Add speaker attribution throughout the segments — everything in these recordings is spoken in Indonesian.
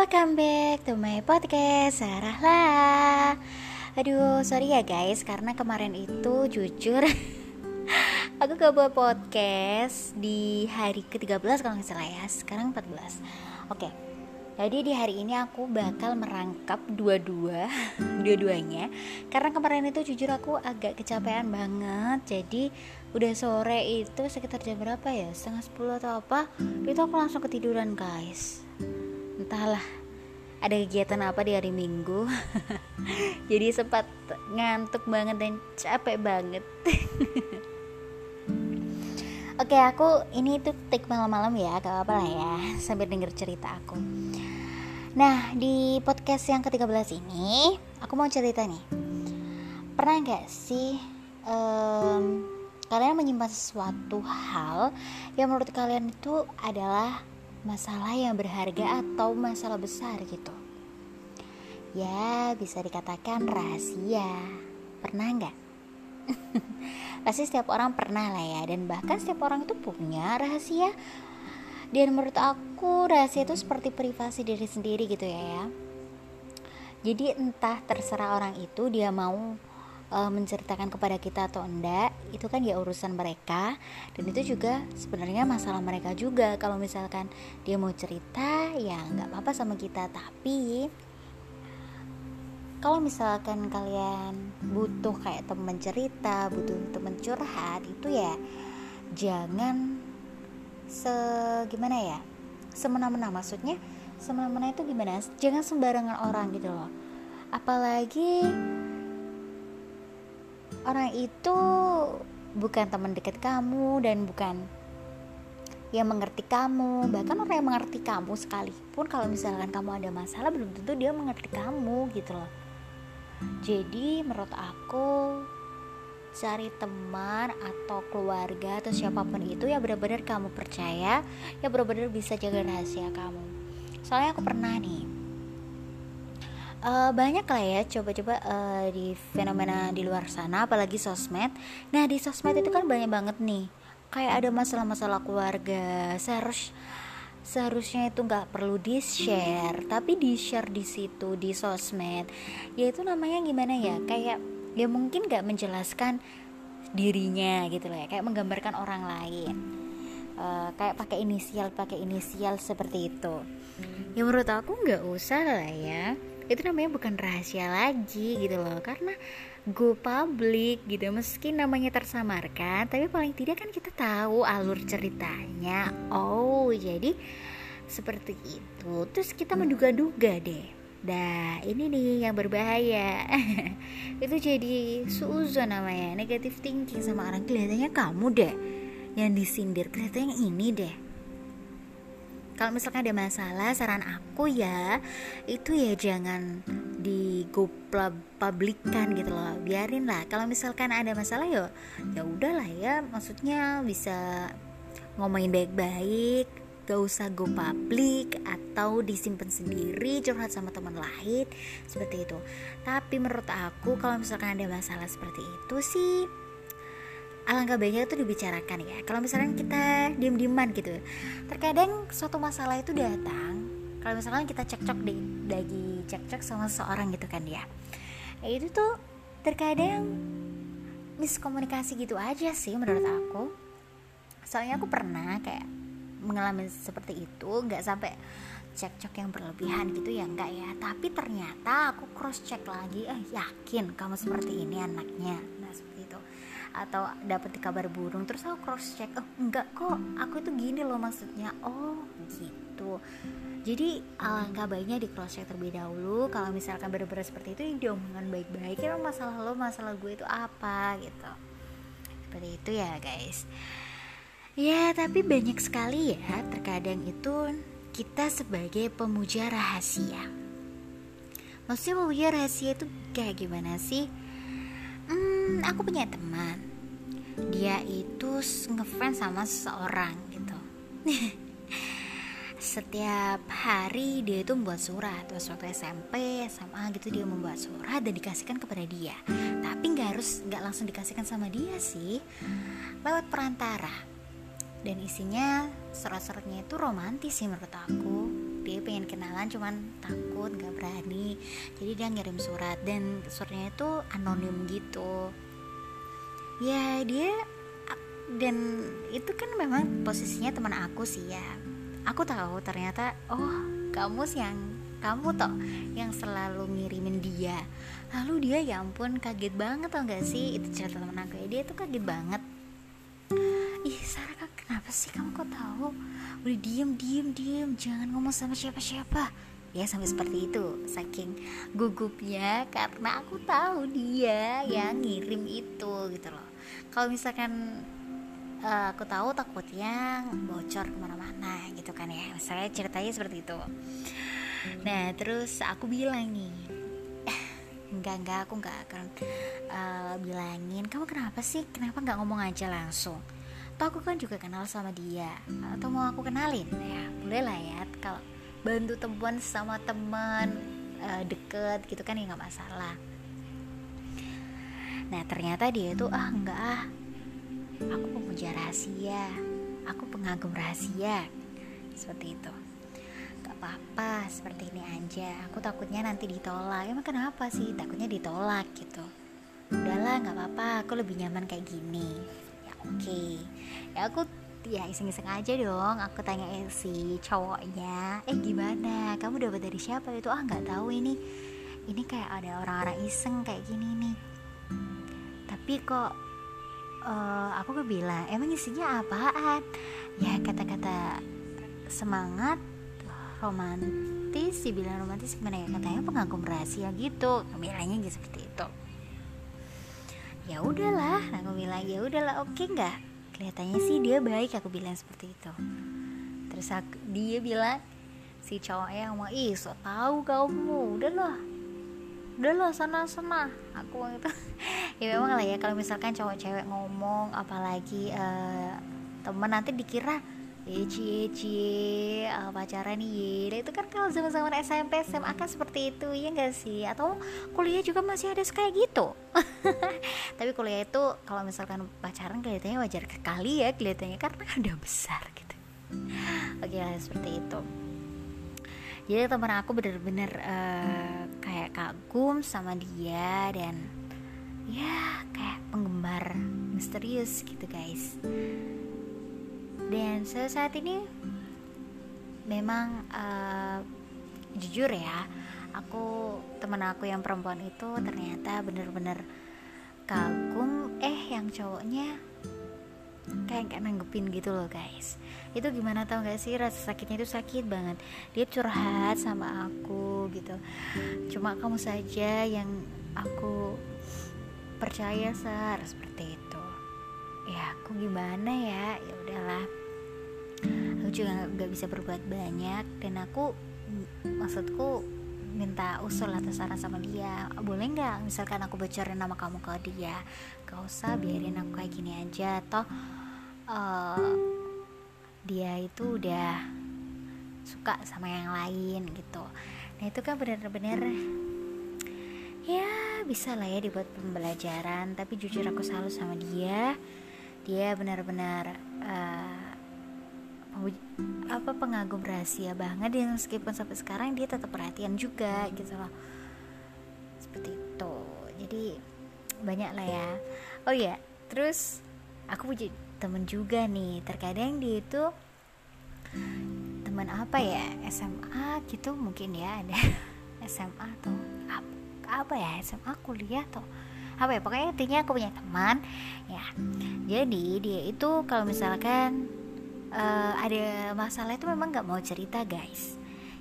Speaker 1: Welcome back to my podcast Sarah lah. Aduh sorry ya guys Karena kemarin itu jujur Aku gak buat podcast Di hari ke-13 kalau nggak salah ya Sekarang 14 Oke Jadi di hari ini aku bakal merangkap dua-dua Dua-duanya. Karena kemarin itu jujur aku agak kecapean banget Jadi udah sore itu sekitar jam berapa ya? Setengah 10 atau apa? Itu aku langsung ketiduran guys entahlah ada kegiatan apa di hari Minggu? Jadi sempat ngantuk banget dan capek banget. Oke aku ini tuh take malam-malam ya gak apa-apa lah ya sambil denger cerita aku. Nah di podcast yang ke-13 ini aku mau cerita nih. Pernah gak sih um, kalian menyimpan sesuatu hal yang menurut kalian itu adalah masalah yang berharga atau masalah besar gitu. Ya bisa dikatakan rahasia. Pernah nggak? Pasti setiap orang pernah lah ya dan bahkan setiap orang itu punya rahasia. Dan menurut aku rahasia itu seperti privasi diri sendiri gitu ya ya. Jadi entah terserah orang itu dia mau uh, menceritakan kepada kita atau enggak itu kan ya urusan mereka. Dan itu juga sebenarnya masalah mereka juga. Kalau misalkan dia mau cerita ya nggak apa-apa sama kita. Tapi kalau misalkan kalian butuh kayak temen cerita butuh temen curhat itu ya jangan se gimana ya semena-mena. Maksudnya semena-mena itu gimana? Jangan sembarangan orang gitu loh. Apalagi orang itu bukan teman dekat kamu dan bukan yang mengerti kamu. Bahkan orang yang mengerti kamu sekalipun kalau misalkan kamu ada masalah belum tentu dia mengerti kamu gitu loh. Jadi menurut aku cari teman atau keluarga atau siapa pun itu ya benar-benar kamu percaya ya benar-benar bisa jaga rahasia kamu. Soalnya aku pernah nih uh, banyak lah ya coba-coba uh, di fenomena di luar sana apalagi sosmed. Nah di sosmed itu kan banyak banget nih. Kayak ada masalah-masalah keluarga seharus seharusnya itu nggak perlu di share tapi di share di situ di sosmed ya itu namanya gimana ya kayak ya mungkin nggak menjelaskan dirinya gitu loh ya kayak menggambarkan orang lain. Uh, kayak pakai inisial pakai inisial seperti itu. Ya menurut aku nggak usah lah ya itu namanya bukan rahasia lagi gitu loh. Karena go public gitu. Meski namanya tersamarkan tapi paling tidak kan kita tahu alur ceritanya. Oh jadi seperti itu. Terus kita menduga-duga deh. Nah ini nih yang berbahaya. Itu jadi suzon namanya. Negatif thinking sama orang. Kelihatannya kamu deh Yang disindir. Kelihatannya ini deh kalau misalkan ada masalah saran aku ya itu ya jangan di go publikan gitu loh. Biarin lah. Kalau misalkan ada masalah ya ya udahlah ya. Maksudnya bisa ngomongin baik-baik gak usah go public atau disimpan sendiri curhat sama teman lain seperti itu. Tapi menurut aku kalau misalkan ada masalah seperti itu sih alangkah baiknya itu dibicarakan ya. Kalau misalnya kita diem-dieman gitu terkadang suatu masalah itu datang kalau misalnya kita cekcok di lagi cekcok sama seseorang gitu kan ya itu tuh terkadang miskomunikasi gitu aja sih menurut aku. Soalnya aku pernah kayak mengalami seperti itu nggak sampai cekcok yang berlebihan gitu ya enggak ya. Tapi ternyata aku cross check lagi eh yakin kamu seperti ini anaknya. nah atau dapat kabar burung terus aku cross check oh enggak kok aku itu gini loh maksudnya. Oh gitu. Jadi alangkah baiknya di cross check terlebih dahulu. Kalau misalkan benar-benar seperti itu diomongkan baik-baik. Ya masalah lo masalah gue itu apa gitu. Seperti itu ya guys. Ya tapi banyak sekali ya terkadang itu kita sebagai pemuja rahasia. Maksudnya pemuja rahasia itu kayak gimana sih aku punya teman. Dia itu ngefans sama seseorang gitu. Setiap hari dia itu membuat surat. Waktu SMP SMA gitu dia membuat surat dan dikasihkan kepada dia. Tapi nggak harus nggak langsung dikasihkan sama dia sih. Lewat perantara. Dan isinya surat-suratnya itu romantis sih menurut aku. Dia pengen kenalan cuman takut nggak berani. Jadi dia ngirim surat dan suratnya itu anonim gitu ya dia dan itu kan memang posisinya teman aku sih ya. Aku tahu ternyata oh kamu sih yang kamu toh yang selalu ngirimin dia. Lalu dia ya ampun kaget banget tau gak sih? Itu cerita teman aku ya dia tuh kaget banget. Ih Sarah kenapa sih kamu kok tahu? Udah diem diem diem jangan ngomong sama siapa siapa ya sampai seperti itu saking gugupnya karena aku tahu dia yang ngirim itu gitu loh kalau misalkan uh, aku tahu takutnya bocor ke mana-mana gitu kan ya. Misalnya ceritanya seperti itu. Nah terus aku bilang nih enggak enggak aku enggak akan uh, bilangin. Kamu kenapa sih? Kenapa nggak ngomong aja langsung? Toh aku kan juga kenal sama dia. Atau mau aku kenalin? Ya boleh lah ya. Kalau bantu temuan sama teman uh, deket gitu kan ya nggak masalah nah ternyata dia itu ah enggak ah. Aku pemuja rahasia. Aku pengagum rahasia. Seperti itu. Gak apa-apa seperti ini aja. Aku takutnya nanti ditolak. Emang kenapa sih? Takutnya ditolak gitu. Udahlah nggak apa-apa. Aku lebih nyaman kayak gini. Ya oke. Okay. ya aku ya iseng-iseng aja dong. Aku tanya si cowoknya eh gimana? Kamu dapat dari siapa itu? Ah nggak tahu ini. Ini kayak ada orang-orang iseng kayak gini nih tapi kok uh, aku bilang emang isinya apaan? Ya kata-kata semangat romantis dibilang romantis gimana ya? Katanya pengagum rahasia gitu bilangnya gitu seperti itu. Ya udahlah aku bilang ya udahlah oke okay nggak? Kelihatannya sih dia baik aku bilang seperti itu. Terus aku, dia bilang si cowoknya yang mau ih so tahu kamu udahlah udah lo sana sana. Aku itu ya memang lah ya kalau misalkan cowok cewek ngomong apalagi uh, temen nanti dikira eci eci uh, pacaran nih ya itu kan kalau zaman zaman SMP SMA kan seperti itu ya enggak sih? Atau kuliah juga masih ada kayak gitu. Tapi kuliah itu kalau misalkan pacaran kelihatannya wajar kali ya kelihatannya karena udah besar gitu. Oke lah seperti itu. Jadi teman aku bener-bener uh, kayak kagum sama dia dan ya kayak penggemar misterius gitu guys. Dan saat ini memang uh, jujur ya aku teman aku yang perempuan itu ternyata bener-bener kagum. Eh yang cowoknya kayak gak nanggepin gitu loh guys itu gimana tau gak sih? Rasa sakitnya itu sakit banget. Dia curhat sama aku gitu. Cuma kamu saja yang aku percaya sar. Seperti itu. Ya aku gimana ya? Ya udahlah. Aku juga nggak bisa berbuat banyak. Dan aku maksudku minta usul atau saran sama dia. Boleh nggak misalkan aku bocorin nama kamu ke dia? Gak usah biarin aku kayak gini aja. Toh uh, dia itu udah suka sama yang lain gitu. Nah itu kan benar-benar ya bisa lah ya dibuat pembelajaran tapi jujur aku selalu sama dia. Dia benar-benar uh, apa pengagum rahasia banget dan meskipun sampai sekarang dia tetap perhatian juga gitu loh. Seperti itu. Jadi banyak lah ya. Oh ya terus aku punya temen juga nih. Terkadang dia itu teman apa ya? SMA gitu mungkin ya ada SMA atau apa, ya? SMA kuliah atau apa ya? Pokoknya intinya aku punya teman ya. Jadi dia itu kalau misalkan uh, ada masalah itu memang nggak mau cerita guys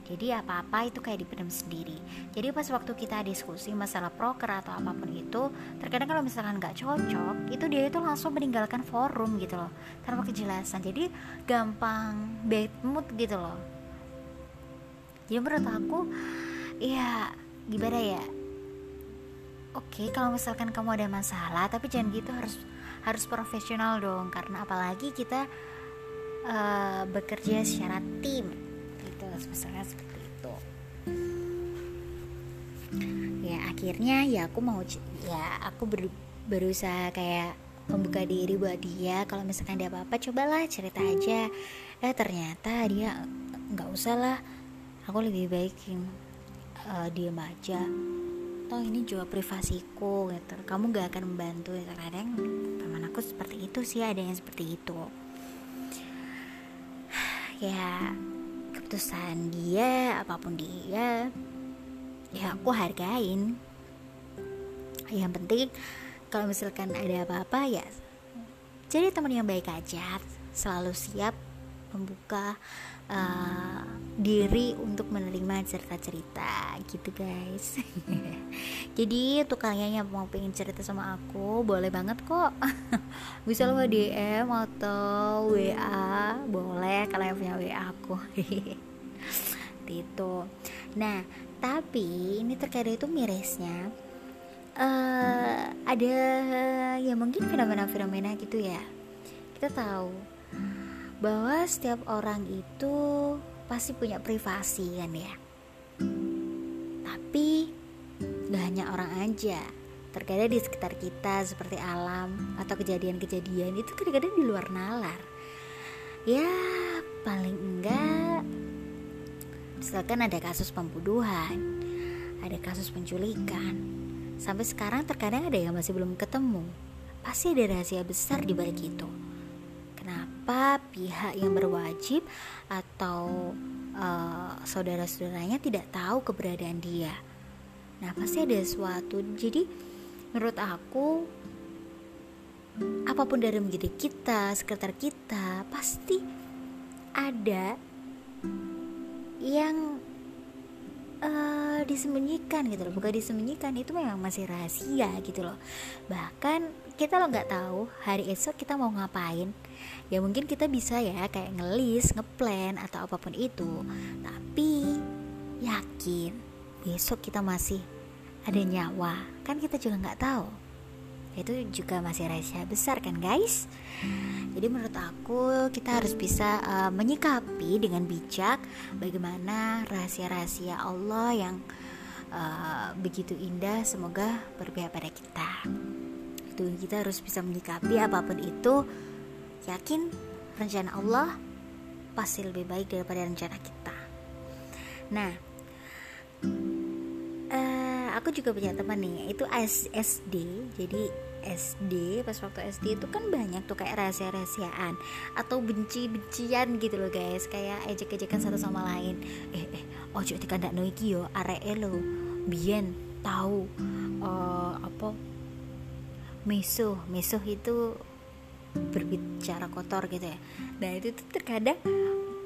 Speaker 1: jadi apa-apa itu kayak dipendam sendiri. Jadi pas waktu kita diskusi masalah proker atau apa pun itu terkadang kalau misalkan nggak cocok itu dia itu langsung meninggalkan forum gitu loh. Tanpa kejelasan. Jadi gampang bad mood gitu loh. Jadi menurut aku ya gimana ya? Oke kalau misalkan kamu ada masalah tapi jangan gitu harus harus profesional dong. Karena apalagi kita uh, bekerja secara tim misalnya seperti itu. Ya akhirnya ya aku mau ya aku ber, berusaha kayak membuka diri buat dia. Kalau misalkan dia apa-apa cobalah cerita aja. Eh ternyata dia nggak usah lah. Aku lebih baik uh, diem aja. Toh ini juga privasiku gitu. Kamu gak akan membantu. Ya kadang teman aku seperti itu sih ada yang seperti itu. Ya keputusan dia apa pun dia ya aku hargain. Yang penting kalau misalkan ada apa-apa ya jadi teman yang baik aja. Selalu siap membuka uh, diri untuk menerima cerita-cerita gitu guys. Jadi untuk kalian yang mau pengen cerita sama aku boleh banget kok. Bisa lo DM atau WA boleh kalian punya WA aku. Itu nah tapi ini terkadang itu mirisnya uh, ada ya mungkin fenomena-fenomena gitu ya. Kita tahu bahwa setiap orang itu pasti punya privasi kan ya? Tapi gak hanya orang aja. Terkadang di sekitar kita seperti alam atau kejadian-kejadian itu kadang-kadang di luar nalar. Ya paling enggak misalkan ada kasus pembunuhan ada kasus penculikan. Sampai sekarang terkadang ada yang masih belum ketemu. Pasti ada rahasia besar di balik itu kenapa pihak yang berwajib atau uh, saudara-saudaranya tidak tahu keberadaan dia. Nah, pasti ada sesuatu. Jadi, menurut aku, apa pun dari menjadi kita, sekitar kita, pasti ada yang uh, disembunyikan gitu loh bukan disembunyikan itu memang masih rahasia gitu loh bahkan kita lo nggak tahu hari esok kita mau ngapain ya mungkin kita bisa ya kayak ngelis ngeplan atau apa pun itu. Tapi yakin besok kita masih ada nyawa. Kan kita juga nggak tahu. Itu juga masih rahasia besar kan guys? Jadi menurut aku kita harus bisa uh, menyikapi dengan bijak bagaimana rahasia-rahasia Allah yang uh, begitu indah semoga berpihak pada kita. Itu kita harus bisa menyikapi apa pun itu yakin rencana Allah pasti lebih baik daripada rencana kita. Nah uh, aku juga punya teman nih itu SD jadi SD pas waktu SD itu kan banyak tuh kayak rahasia-rahasiaan atau benci-bencian gitu loh guys. Kayak ejek-ejekan satu sama lain. Eh eh ojo ndak noiki yo arek lo biyen tahu uh, apa meso. Meso itu berbicara kotor gitu ya. Nah itu tuh terkadang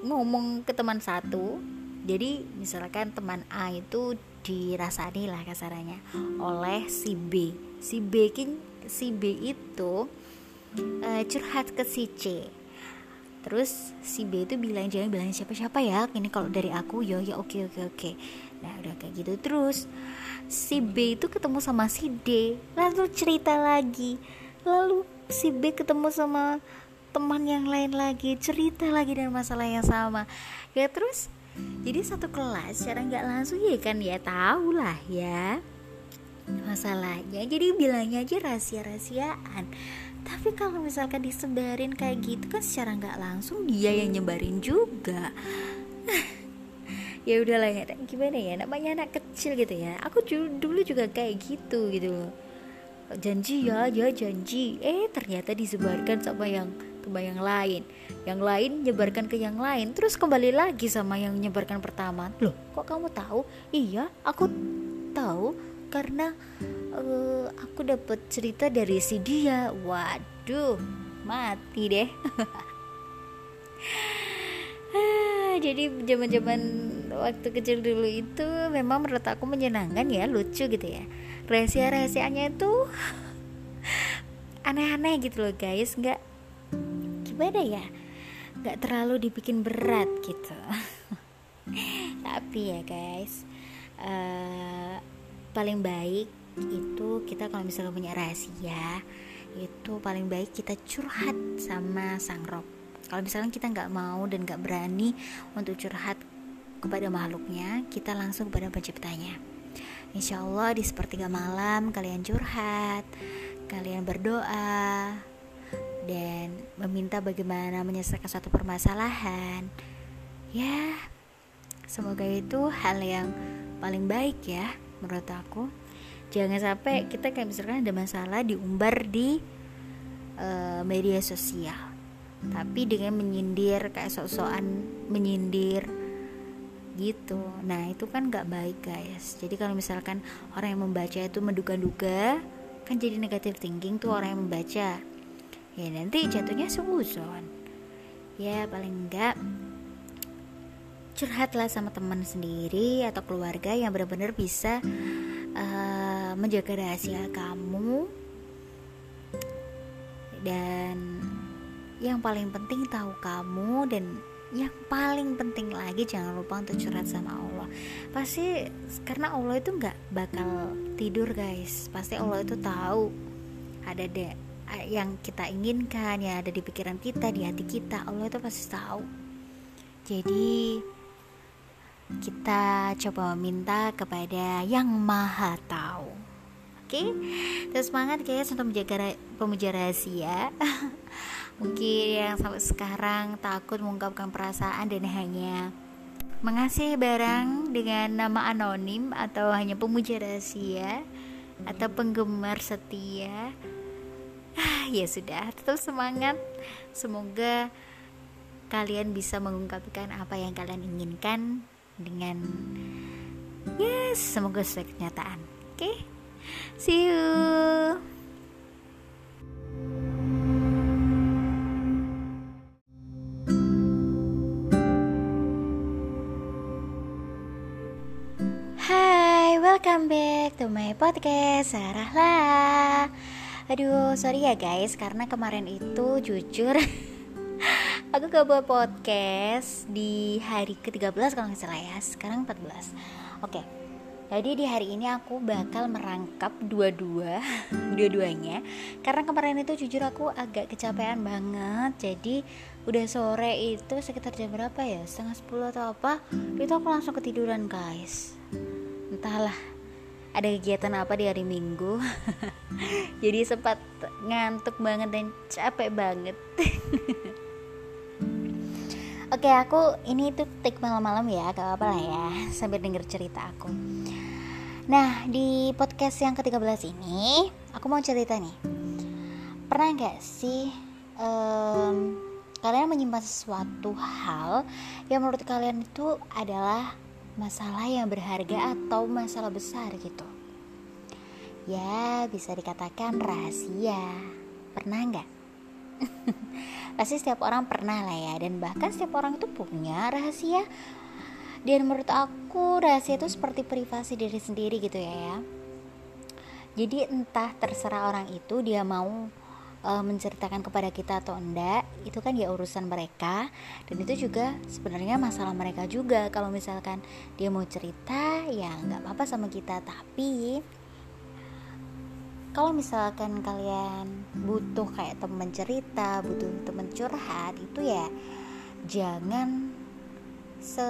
Speaker 1: ngomong ke teman satu jadi misalkan teman A itu dirasani lah kasarannya oleh si B. Si B si B itu uh, curhat ke si C. Terus si B itu bilang jangan bilang siapa-siapa ya ini kalau dari aku yo ya oke oke oke. Nah udah kayak gitu terus si B itu ketemu sama si D lalu cerita lagi lalu si B ketemu sama teman yang lain lagi cerita lagi dengan masalah yang sama. Ya terus? Jadi satu kelas secara nggak langsung ya kan ya tahu lah ya masalahnya. Jadi bilangnya aja rahasia-rahasiaan. Tapi kalau misalkan disebarin kayak gitu kan secara nggak langsung dia yang nyebarin juga. Ya udahlah ya gimana ya? Namanya anak kecil gitu ya. Aku dulu juga kayak gitu gitu loh janji ya ya janji. Eh ternyata disebarkan sama yang sama yang lain. Yang lain nyebarkan ke yang lain. Terus kembali lagi sama yang nyebarkan pertama. Loh kok kamu tahu? Iya aku tahu karena uh, aku dapat cerita dari si dia. Waduh mati deh. Jadi zaman-zaman waktu kecil dulu itu memang menurut aku menyenangkan ya lucu gitu ya rahasia-rahasianya itu aneh-aneh gitu loh guys. Nggak gimana ya? Nggak terlalu dibikin berat gitu. Tapi ya guys uh, paling baik itu kita kalau misalnya punya rahasia itu paling baik kita curhat sama sang rob. Kalau misalnya kita nggak mau dan nggak berani untuk curhat kepada makhluknya kita langsung kepada penciptanya Insya Allah di sepertiga malam kalian curhat kalian berdoa dan meminta bagaimana menyelesaikan suatu permasalahan. Ya semoga itu hal yang paling baik ya menurut aku. Jangan sampai kita kayak misalkan ada masalah diumbar di uh, media sosial tapi dengan menyindir kayak sok-sokan menyindir gitu. Nah itu kan gak baik guys. Jadi kalau misalkan orang yang membaca itu menduga-duga kan jadi negatif thinking tuh orang yang membaca. Ya nanti jatuhnya seuzon ya paling enggak curhatlah sama teman sendiri atau keluarga yang benar-benar bisa uh, menjaga rahasia kamu. Dan yang paling penting tahu kamu dan yang paling penting lagi jangan lupa untuk curhat sama Allah. Pasti karena Allah itu nggak bakal tidur guys. Pasti Allah itu tahu ada deh yang kita inginkan yang ada di pikiran kita di hati kita. Allah itu pasti tahu. Jadi kita coba meminta kepada yang maha tahu. Oke? Okay? terus semangat guys untuk menjaga pemuja rahasia mungkin yang sampai sekarang takut mengungkapkan perasaan dan hanya mengasih barang dengan nama anonim atau hanya pemuja rahasia atau penggemar setia. Ah, ya sudah tetap semangat. Semoga kalian bisa mengungkapkan apa yang kalian inginkan dengan yes semoga sesuai kenyataan. Oke okay? see you Hai, welcome back to my podcast Sarah lah. Aduh, sorry ya guys Karena kemarin itu jujur aku gak buat podcast di hari ke-13 kalau nggak salah ya sekarang 14 oke jadi di hari ini aku bakal merangkap dua-dua dua-duanya. Karena kemarin itu jujur aku agak kecapean banget jadi udah sore itu sekitar jam berapa ya? Setengah sepuluh atau apa? Itu aku langsung ketiduran guys entahlah ada kegiatan apa di hari minggu? Jadi sempat ngantuk banget dan capek banget. Oke aku ini tuh take malam-malam ya gak apa-apa lah ya sambil denger cerita aku. Nah di podcast yang ke-13 ini aku mau cerita nih. Pernah gak sih um, kalian menyimpan sesuatu hal yang menurut kalian itu adalah masalah yang berharga atau masalah besar gitu. Ya bisa dikatakan rahasia. Pernah gak? pasti setiap orang pernah lah ya dan bahkan setiap orang itu punya rahasia. Dan menurut aku rahasia itu seperti privasi diri sendiri gitu ya ya. Jadi entah terserah orang itu dia mau uh, menceritakan kepada kita atau enggak itu kan ya urusan mereka. Dan itu juga sebenarnya masalah mereka juga. Kalau misalkan dia mau cerita ya nggak apa-apa sama kita. Tapi kalau misalkan kalian butuh kayak temen cerita butuh temen curhat itu ya jangan se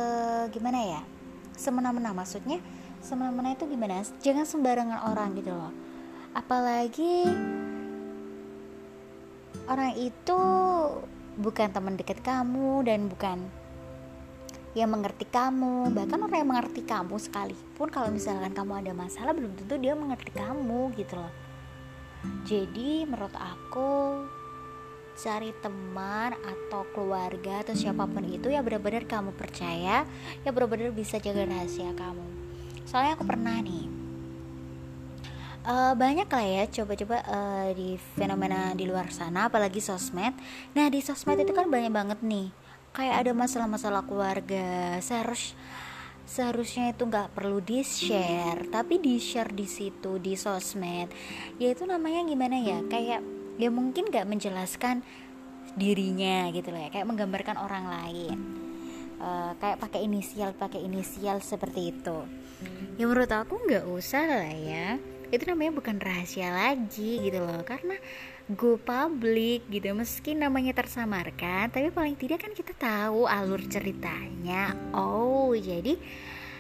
Speaker 1: gimana ya semena-mena. Maksudnya semena-mena itu gimana? Jangan sembarangan orang gitu loh. Apalagi orang itu bukan teman dekat kamu dan bukan yang mengerti kamu. Bahkan orang yang mengerti kamu sekalipun kalau misalkan kamu ada masalah belum tentu dia mengerti kamu gitu loh. Jadi menurut aku cari teman atau keluarga atau siapa pun itu ya benar-benar kamu percaya ya benar-benar bisa jaga rahasia kamu. Soalnya aku pernah nih uh, banyak lah ya coba-coba uh, di fenomena di luar sana apalagi sosmed. Nah di sosmed itu kan banyak banget nih. Kayak ada masalah-masalah keluarga seharusnya seharusnya itu nggak perlu di share tapi di share di situ di sosmed ya itu namanya gimana ya kayak ya mungkin nggak menjelaskan dirinya gitu loh ya kayak menggambarkan orang lain. Uh, kayak pakai inisial pakai inisial seperti itu. Ya menurut aku nggak usah lah ya itu namanya bukan rahasia lagi gitu loh. Karena go public gitu. Meski namanya tersamarkan tapi paling tidak kan kita tahu alur ceritanya. Oh jadi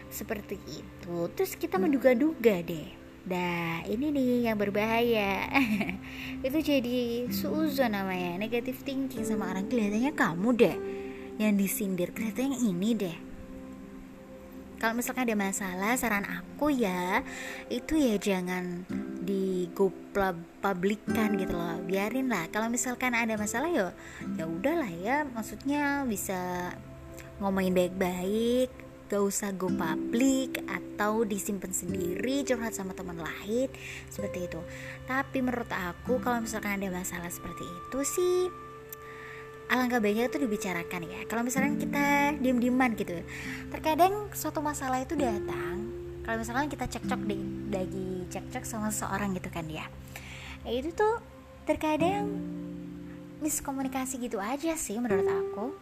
Speaker 1: seperti itu. Terus kita menduga-duga deh. Dah ini nih yang berbahaya. Itu jadi suuzon namanya. Negatif thinking sama orang. Kelihatannya kamu deh yang disindir. Kelihatannya ini deh kalau misalkan ada masalah saran aku ya itu ya jangan di go publikan gitu loh. Biarin lah. Kalau misalkan ada masalah ya ya udahlah ya. Maksudnya bisa ngomongin baik-baik gak usah go public atau disimpan sendiri curhat sama teman lain seperti itu. Tapi menurut aku kalau misalkan ada masalah seperti itu sih alangkah baiknya itu dibicarakan ya. Kalau misalkan kita diem-dieman gitu terkadang suatu masalah itu datang kalau misalkan kita cekcok di lagi cekcok sama seseorang gitu kan ya, ya itu tuh terkadang miskomunikasi gitu aja sih menurut aku.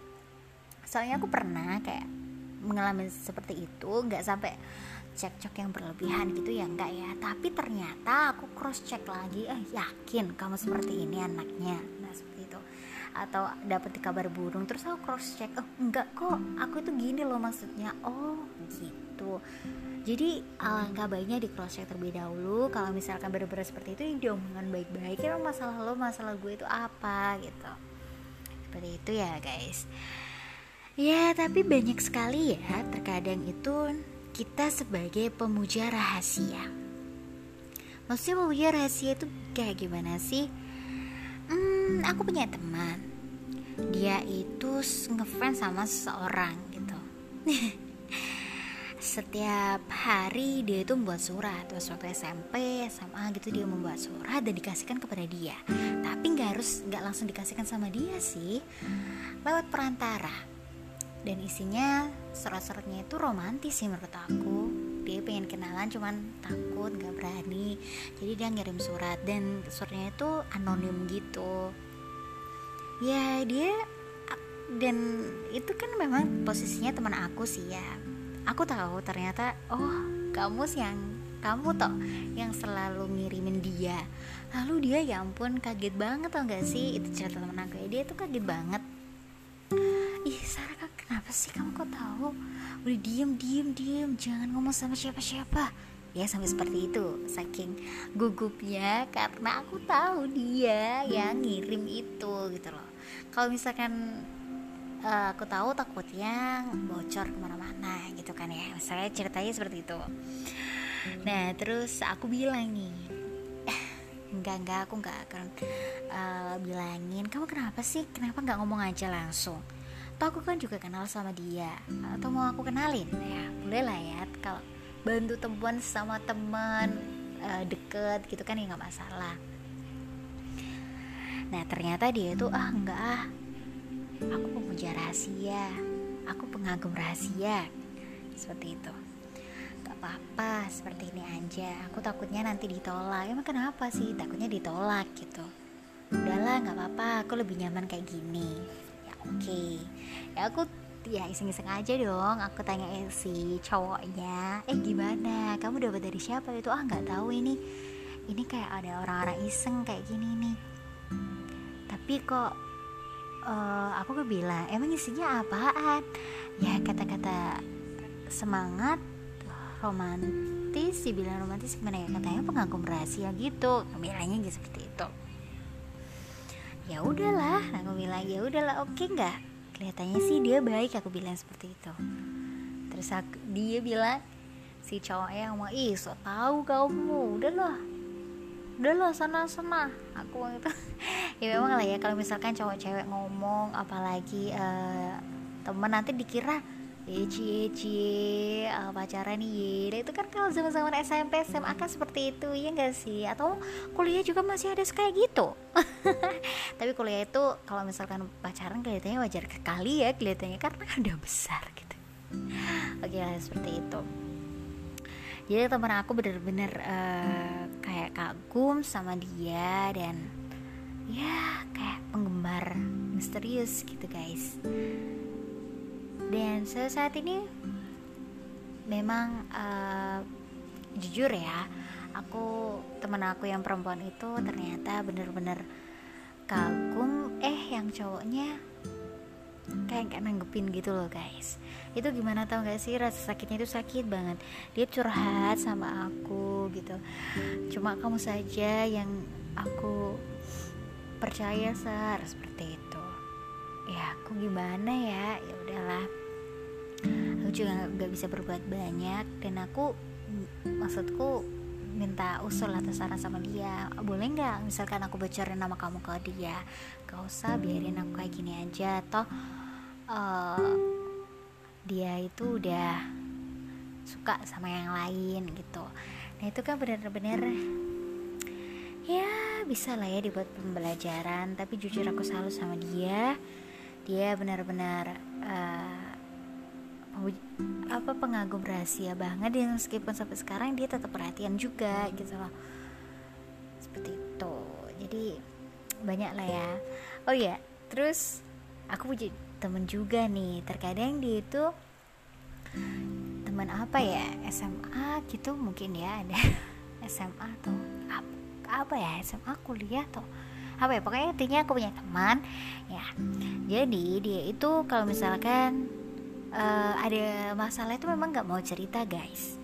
Speaker 1: Soalnya aku pernah kayak mengalami seperti itu nggak sampai cekcok yang berlebihan gitu ya enggak ya. Tapi ternyata aku cross check lagi eh yakin kamu seperti ini anaknya. nah atau dapat kabar burung terus aku cross check oh enggak kok aku itu gini loh maksudnya. Oh gitu. Jadi alangkah baiknya di cross check terlebih dahulu. Kalau misalkan benar-benar seperti itu diomongkan baik-baik. Ya masalah lo masalah gue itu apa? Gitu. Seperti itu ya guys. Ya, tapi banyak sekali ya, terkadang itu kita sebagai pemuja rahasia. Maksudnya pemuja rahasia itu kayak gimana sih? Aku punya teman. Dia itu ngefans sama seseorang gitu. Setiap hari dia itu membuat surat. Terus waktu SMP, SMA gitu dia membuat surat dan dikasihkan kepada dia. Tapi nggak harus nggak langsung dikasihkan sama dia sih. Lewat perantara. Dan isinya surat-suratnya itu romantis sih menurut aku dia pengen kenalan cuman takut gak berani. Jadi dia ngirim surat dan suratnya itu anonim gitu. Ya dia dan itu kan memang posisinya teman aku sih ya. Aku tahu ternyata oh kamu sih yang kamu toh yang selalu ngirimin dia. Lalu dia ya ampun kaget banget tau gak sih? Itu cerita teman aku. Ya dia tuh kaget banget ih Sarah kenapa sih? Kamu kok tahu? Udah diem diem diem. Jangan ngomong sama siapa siapa ya sampai seperti itu. Saking gugupnya karena aku tahu dia yang ngirim itu gitu loh. Kalau misalkan uh, aku tahu takutnya bocor ke mana-mana gitu kan ya. Misalnya ceritanya seperti itu. Nah terus aku bilang nih. Enggak enggak aku enggak akan uh, bilangin. Kamu kenapa sih? Kenapa nggak ngomong aja langsung atau aku kan juga kenal sama dia. Atau mau aku kenalin? Ya boleh lah ya. Kalau bantu temuan sama teman uh, deket gitu kan ya nggak masalah. Nah ternyata dia itu ah enggak ah. Aku pemuja rahasia. Aku pengagum rahasia. Seperti itu. Gak apa-apa seperti ini aja. Aku takutnya nanti ditolak. Emang kenapa sih? Takutnya ditolak gitu. Udahlah nggak apa-apa. Aku lebih nyaman kayak gini. Oke. okay. Ya aku ya iseng-iseng aja dong. Aku tanya si cowoknya eh gimana? Kamu dapat dari siapa itu? Ah nggak tahu ini. Ini kayak ada orang-orang iseng kayak gini nih. Tapi kok uh, aku bilang emang isinya apaan? Ya kata-kata semangat romantis dibilang romantis gimana ya? Katanya pengagum rahasia gitu. Bilangnya gitu seperti itu. Ya udahlah aku bilang ya udahlah oke okay nggak kelihatannya sih dia baik aku bilang seperti itu. Terus aku, dia bilang si cowoknya mau ih so tahu kamu udahlah udahlah sana sana. Aku itu ya memang lah ya kalau misalkan cowok cewek ngomong apalagi uh, temen nanti dikira Eci eci uh, pacaran nih nah, itu kan kalau zaman zaman SMP SMA kan seperti itu ya enggak sih? Atau kuliah juga masih ada kayak gitu? Tapi kuliah itu kalau misalkan pacaran kelihatannya wajar kali ya kelihatannya karena udah besar gitu. Oke lah seperti itu. Jadi teman aku bener-bener uh, kayak kagum sama dia dan ya kayak penggemar misterius gitu guys dan saat ini memang uh, jujur ya aku teman aku yang perempuan itu ternyata bener-bener kagum. Eh yang cowoknya kayak gak nanggepin gitu loh guys. Itu gimana tau gak sih rasa sakitnya itu sakit banget. Dia curhat sama aku gitu. Cuma kamu saja yang aku percaya sar seperti itu. Ya aku gimana ya? Ya udahlah aku juga nggak bisa berbuat banyak dan aku maksudku minta usul atau saran sama dia. Boleh nggak misalkan aku bocorin nama kamu ke dia? Gak usah biarin aku kayak gini aja. Atau uh, dia itu udah suka sama yang lain gitu. Nah itu kan benar-benar ya bisa lah ya dibuat pembelajaran. Tapi jujur aku selalu sama dia. Dia benar-benar uh, apa pengagum rahasia banget dan meskipun sampai sekarang dia tetap perhatian juga gitu loh. Seperti itu. Jadi banyak lah ya. Oh ya terus aku punya temen juga nih. Terkadang dia itu teman apa ya? SMA gitu mungkin ya ada SMA tuh apa, ya? SMA kuliah tuh apa ya? Pokoknya intinya aku punya teman ya. Jadi dia itu kalau misalkan uh, ada masalah itu memang nggak mau cerita guys.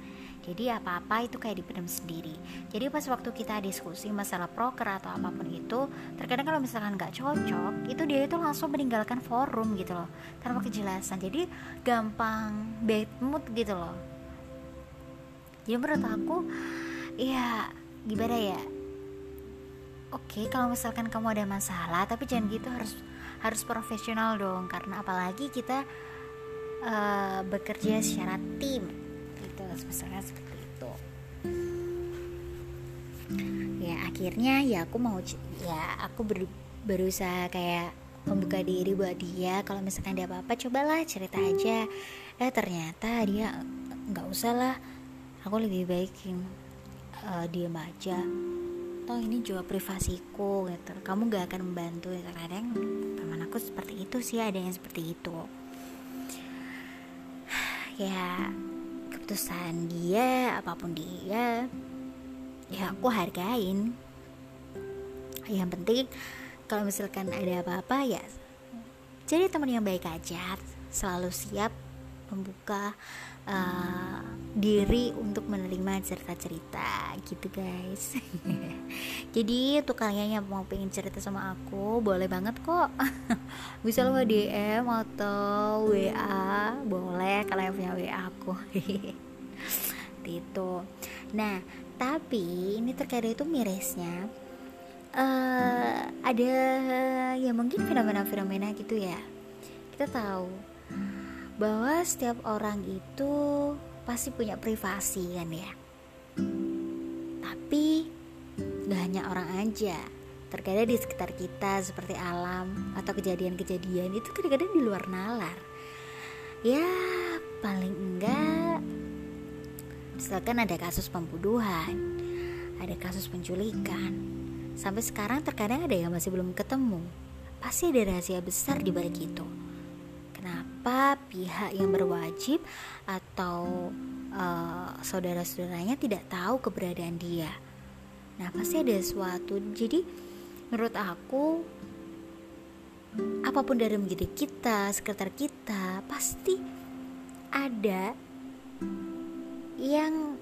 Speaker 1: Jadi apa-apa itu kayak dipendam sendiri. Jadi pas waktu kita diskusi masalah proker atau apa pun itu terkadang kalau misalkan nggak cocok itu dia itu langsung meninggalkan forum gitu loh. Tanpa kejelasan. Jadi gampang bad mood gitu loh. Jadi menurut aku ya gimana ya? Oke kalau misalkan kamu ada masalah tapi jangan gitu harus harus profesional dong. Karena apalagi kita uh, bekerja secara tim. Gitu misalnya seperti itu. Ya akhirnya ya aku mau ya aku ber, berusaha kayak membuka diri buat dia. Kalau misalkan dia apa-apa cobalah cerita aja. Eh ternyata dia nggak usah lah. Aku lebih baik uh, diem aja. Toh ini juga privasiku gitu. Kamu gak akan membantu. Kadang teman aku seperti itu sih ada yang seperti itu ya keputusan dia apa pun dia ya aku hargain. Yang penting kalau misalkan ada apa-apa ya jadi teman yang baik aja selalu siap membuka uh, diri untuk menerima cerita-cerita gitu guys. Jadi untuk kalian yang mau pengen cerita sama aku boleh banget kok. Bisa lo DM atau WA boleh kalian punya WA aku. Itu nah tapi ini terkait itu mirisnya uh, ada ya mungkin fenomena-fenomena gitu ya. Kita tahu bahwa setiap orang itu pasti punya privasi kan ya? Tapi gak hanya orang aja. Terkadang di sekitar kita seperti alam atau kejadian-kejadian itu kadang-kadang di luar nalar. Ya paling enggak misalkan ada kasus pembunuhan ada kasus penculikan sampai sekarang terkadang ada yang masih belum ketemu. Pasti ada rahasia besar di balik itu pihak yang berwajib atau uh, saudara-saudaranya tidak tahu keberadaan dia. Nah, pasti ada sesuatu. Jadi, menurut aku, apa pun dari menjadi kita, sekitar kita, pasti ada yang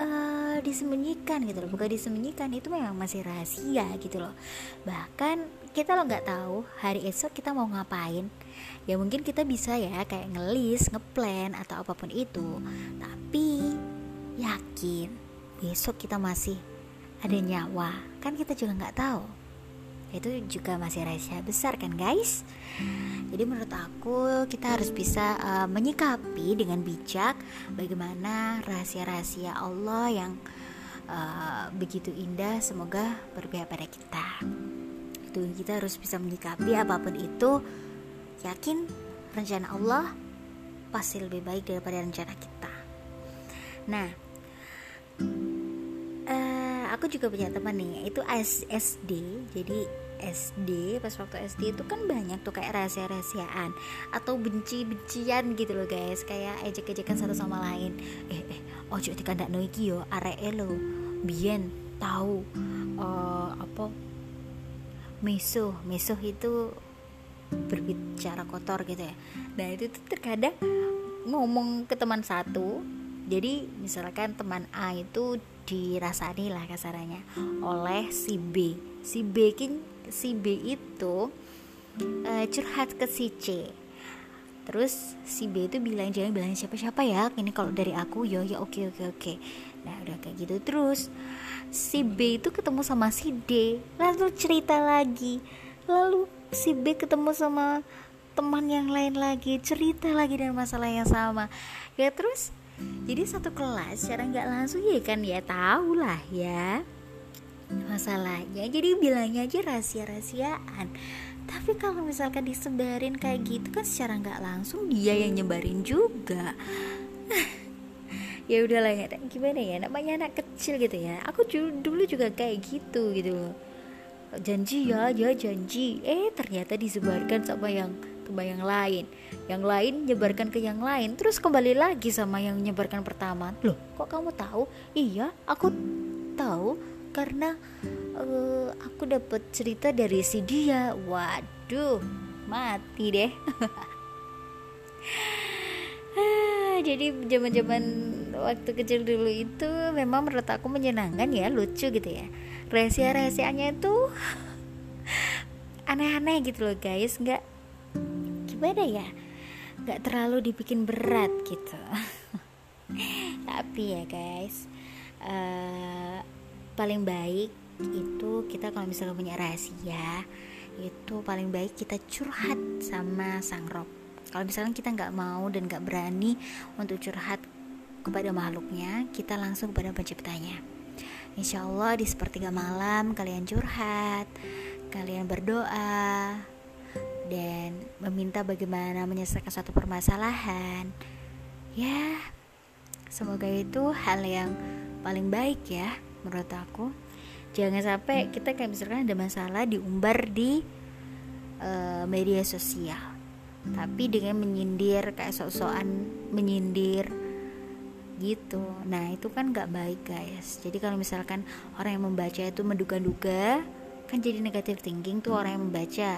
Speaker 1: uh, disembunyikan gitu loh bukan disembunyikan itu memang masih rahasia gitu loh bahkan kita lo nggak tahu hari esok kita mau ngapain ya mungkin kita bisa ya kayak ngelis ngeplan atau apa pun itu. Tapi yakin besok kita masih ada nyawa. Kan kita juga nggak tahu. Itu juga masih rahasia besar kan guys? Jadi menurut aku kita harus bisa uh, menyikapi dengan bijak bagaimana rahasia-rahasia Allah yang uh, begitu indah semoga berpihak pada kita. Itu kita harus bisa menyikapi apa pun itu yakin rencana Allah pasti lebih baik daripada rencana kita. Nah uh, aku juga punya teman nih itu SD jadi SD pas waktu SD itu kan banyak tuh kayak rahasia-rahasiaan atau benci-bencian gitu loh guys. Kayak ejek-ejekan satu sama lain. Eh eh ojo dikandak no iki yo arek lo biyen tahu uh, apa mesuh mesuh itu berbicara kotor gitu ya. Nah itu tuh terkadang ngomong ke teman satu jadi misalkan teman A itu dirasani lah kasarannya oleh si B. Si B si B itu uh, curhat ke si C. Terus si B itu bilang jangan bilang siapa-siapa ya ini kalau dari aku yo ya oke oke oke. Nah udah kayak gitu terus si B itu ketemu sama si D lalu cerita lagi lalu si B ketemu sama teman yang lain lagi cerita lagi dengan masalah yang sama. Ya terus? Jadi satu kelas secara nggak langsung ya kan ya tahu lah ya masalahnya. Jadi bilangnya aja rahasia-rahasiaan. Tapi kalau misalkan disebarin kayak gitu kan secara nggak langsung dia yang nyebarin juga. Ya udahlah ya gimana ya namanya anak kecil gitu ya. Aku dulu juga kayak gitu gitu loh janji ya ya janji. Eh ternyata disebarkan sama yang sama yang lain. Yang lain nyebarkan ke yang lain. Terus kembali lagi sama yang nyebarkan pertama. Loh kok kamu tahu? Iya aku tahu karena uh, aku dapat cerita dari si dia. Waduh mati deh. Jadi zaman-zaman waktu kecil dulu itu memang menurut aku menyenangkan ya lucu gitu ya rahasia-rahasianya itu aneh-aneh gitu loh guys. Nggak gimana ya? Nggak terlalu dibikin berat gitu. Tapi ya guys uh, paling baik itu kita kalau misalnya punya rahasia itu paling baik kita curhat sama sang rob. Kalau misalnya kita nggak mau dan nggak berani untuk curhat kepada makhluknya kita langsung kepada penciptanya Insya Allah di sepertiga malam kalian curhat kalian berdoa dan meminta bagaimana menyelesaikan suatu permasalahan. Ya semoga itu hal yang paling baik ya menurut aku. Jangan sampai kita kayak misalkan ada masalah diumbar di uh, media sosial tapi dengan menyindir kayak sok-sokan menyindir gitu. Nah itu kan nggak baik guys. Jadi kalau misalkan orang yang membaca itu menduga-duga kan jadi negatif thinking tuh orang yang membaca.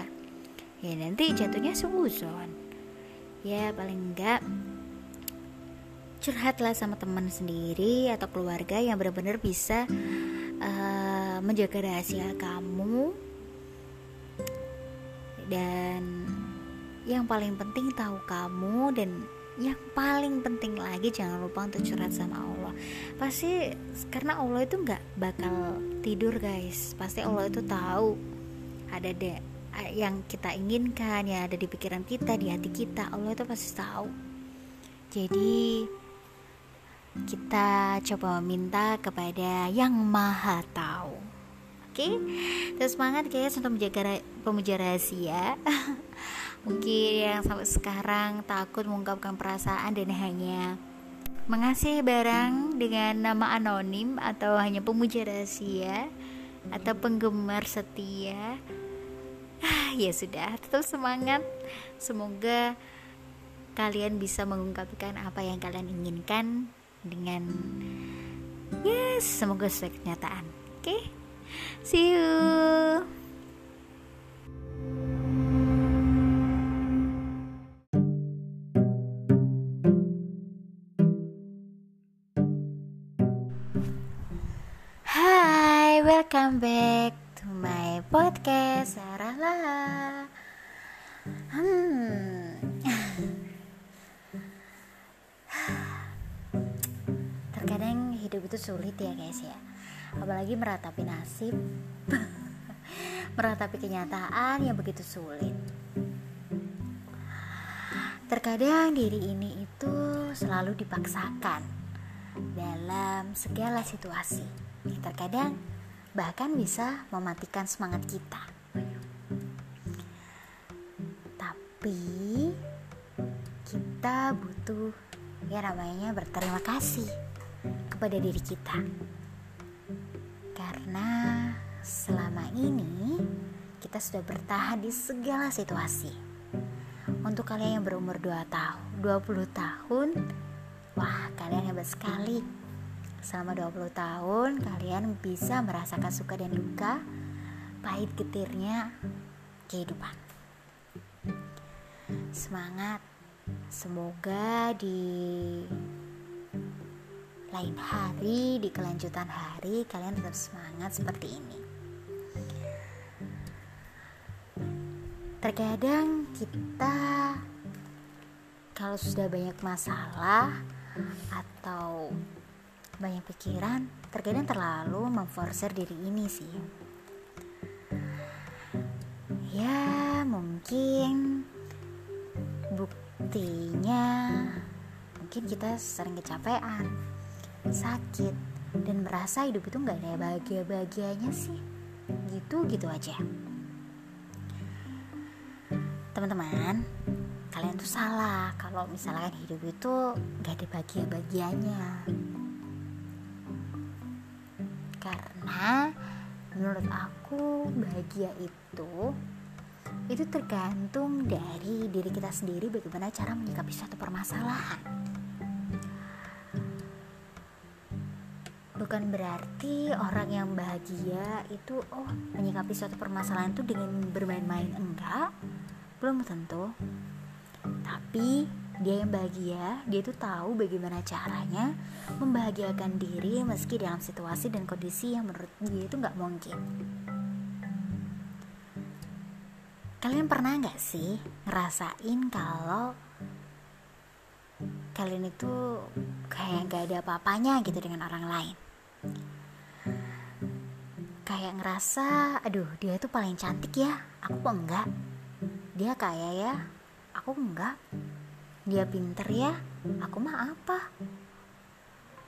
Speaker 1: Ya nanti jatuhnya suzon. Ya paling enggak curhatlah sama teman sendiri atau keluarga yang benar-benar bisa uh, menjaga rahasia kamu. Dan yang paling penting tahu kamu dan yang paling penting lagi jangan lupa untuk curhat sama Allah. Pasti karena Allah itu nggak bakal tidur guys. Pasti Allah itu tahu ada deh yang kita inginkan yang ada di pikiran kita di hati kita. Allah itu pasti tahu. Jadi kita coba meminta kepada yang maha tahu. Oke? Okay? terus semangat guys untuk menjaga pemuja rahasia mungkin yang sampai sekarang takut mengungkapkan perasaan dan hanya mengasih barang dengan nama anonim atau hanya pemuja rahasia atau penggemar setia. Ah, ya sudah tetap semangat. Semoga kalian bisa mengungkapkan apa yang kalian inginkan dengan yes semoga sesuai kenyataan. Oke okay? see you welcome back to my podcast Sarah Lah. Hmm, hidup itu sulit ya guys ya. Apalagi meratapi nasib. Meratapi kenyataan yang begitu sulit. Terkadang diri ini itu selalu dipaksakan dalam segala situasi. Terkadang bahkan bisa mematikan semangat kita tapi kita butuh ya namanya berterima kasih kepada diri kita. Karena selama ini kita sudah bertahan di segala situasi. Untuk kalian yang berumur 2 tahun, 20 tahun, wah kalian hebat sekali. Selama 20 tahun kalian bisa merasakan suka dan duka, pahit getirnya kehidupan. Semangat. Semoga di lain hari di kelanjutan hari kalian tetap semangat seperti ini terkadang kita kalau sudah banyak masalah atau banyak pikiran terkadang terlalu memforcer diri ini sih. Ya mungkin buktinya mungkin kita sering kecapean sakit dan merasa hidup itu nggak ada bahagia-bahagianya sih. Gitu gitu aja. Teman-teman kalian tuh salah kalau misalkan hidup itu gak ada bahagia-bahagianya karena menurut aku bahagia itu itu tergantung dari diri kita sendiri bagaimana cara menyikapi suatu permasalahan. Bukan berarti orang yang bahagia itu oh menyikapi suatu permasalahan itu dengan bermain-main enggak. Belum tentu. Tapi dia yang bahagia dia itu tahu bagaimana caranya membahagiakan diri meski dalam situasi dan kondisi yang menurut dia itu nggak mungkin Kalian pernah nggak sih ngerasain kalau kalian itu kayak nggak ada apa-apanya gitu dengan orang lain? Kayak ngerasa, aduh dia itu paling cantik ya, aku kok enggak. Dia kaya ya, aku enggak. Dia pinter ya, aku mah apa?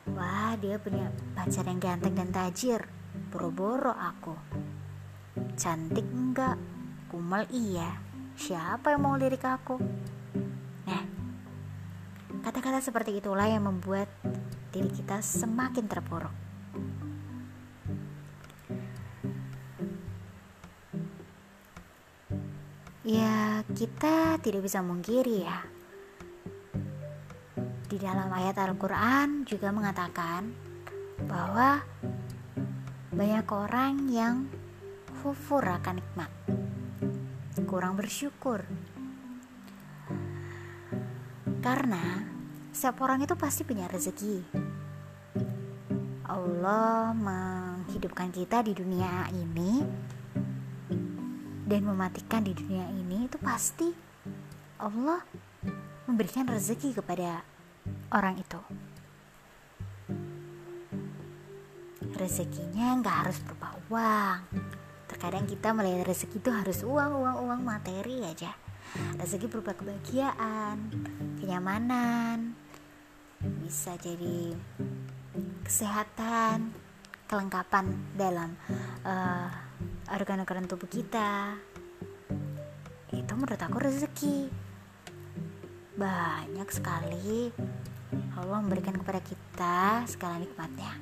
Speaker 1: Wah, dia punya pacar yang ganteng dan tajir. Boro-boro aku. Cantik enggak? Kumal iya, siapa yang mau lirik aku? Nah, kata-kata seperti itulah yang membuat diri kita semakin terpuruk. Ya, kita tidak bisa mengkiri ya. Di dalam ayat Al-Quran juga mengatakan bahwa banyak orang yang kufur akan nikmat kurang bersyukur. Karena setiap orang itu pasti punya rezeki. Allah menghidupkan kita di dunia ini dan mematikan di dunia ini itu pasti Allah memberikan rezeki kepada orang itu. Rezekinya nggak harus berupa uang, Terkadang kita melihat rezeki itu harus uang, uang, uang materi aja. Rezeki berupa kebahagiaan, kenyamanan, bisa jadi kesehatan, kelengkapan dalam uh, organ-organ tubuh kita. Itu menurut aku rezeki. Banyak sekali Allah memberikan kepada kita segala nikmatnya.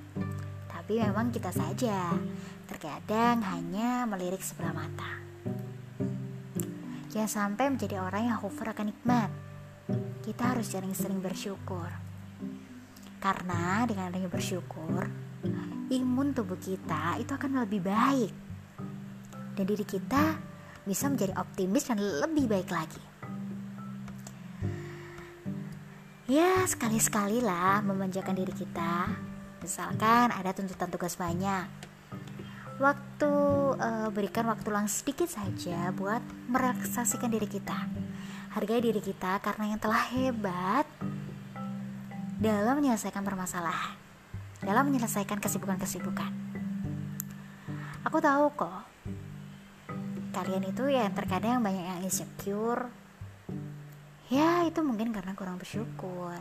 Speaker 1: Tapi memang kita saja terkadang hanya melirik sebelah mata. Jangan sampai menjadi orang yang hover akan nikmat. Kita harus sering-sering bersyukur. Karena dengan adanya bersyukur, imun tubuh kita itu akan lebih baik. Dan diri kita bisa menjadi optimis dan lebih baik lagi. Ya, sekali-sekali lah memanjakan diri kita. Misalkan ada tuntutan tugas banyak, waktu uh, berikan waktu luang sedikit saja buat merelaksasikan diri kita. Hargai diri kita karena yang telah hebat dalam menyelesaikan permasalahan dalam menyelesaikan kesibukan-kesibukan. Aku tahu kok kalian itu yang terkadang banyak yang insecure ya itu mungkin karena kurang bersyukur.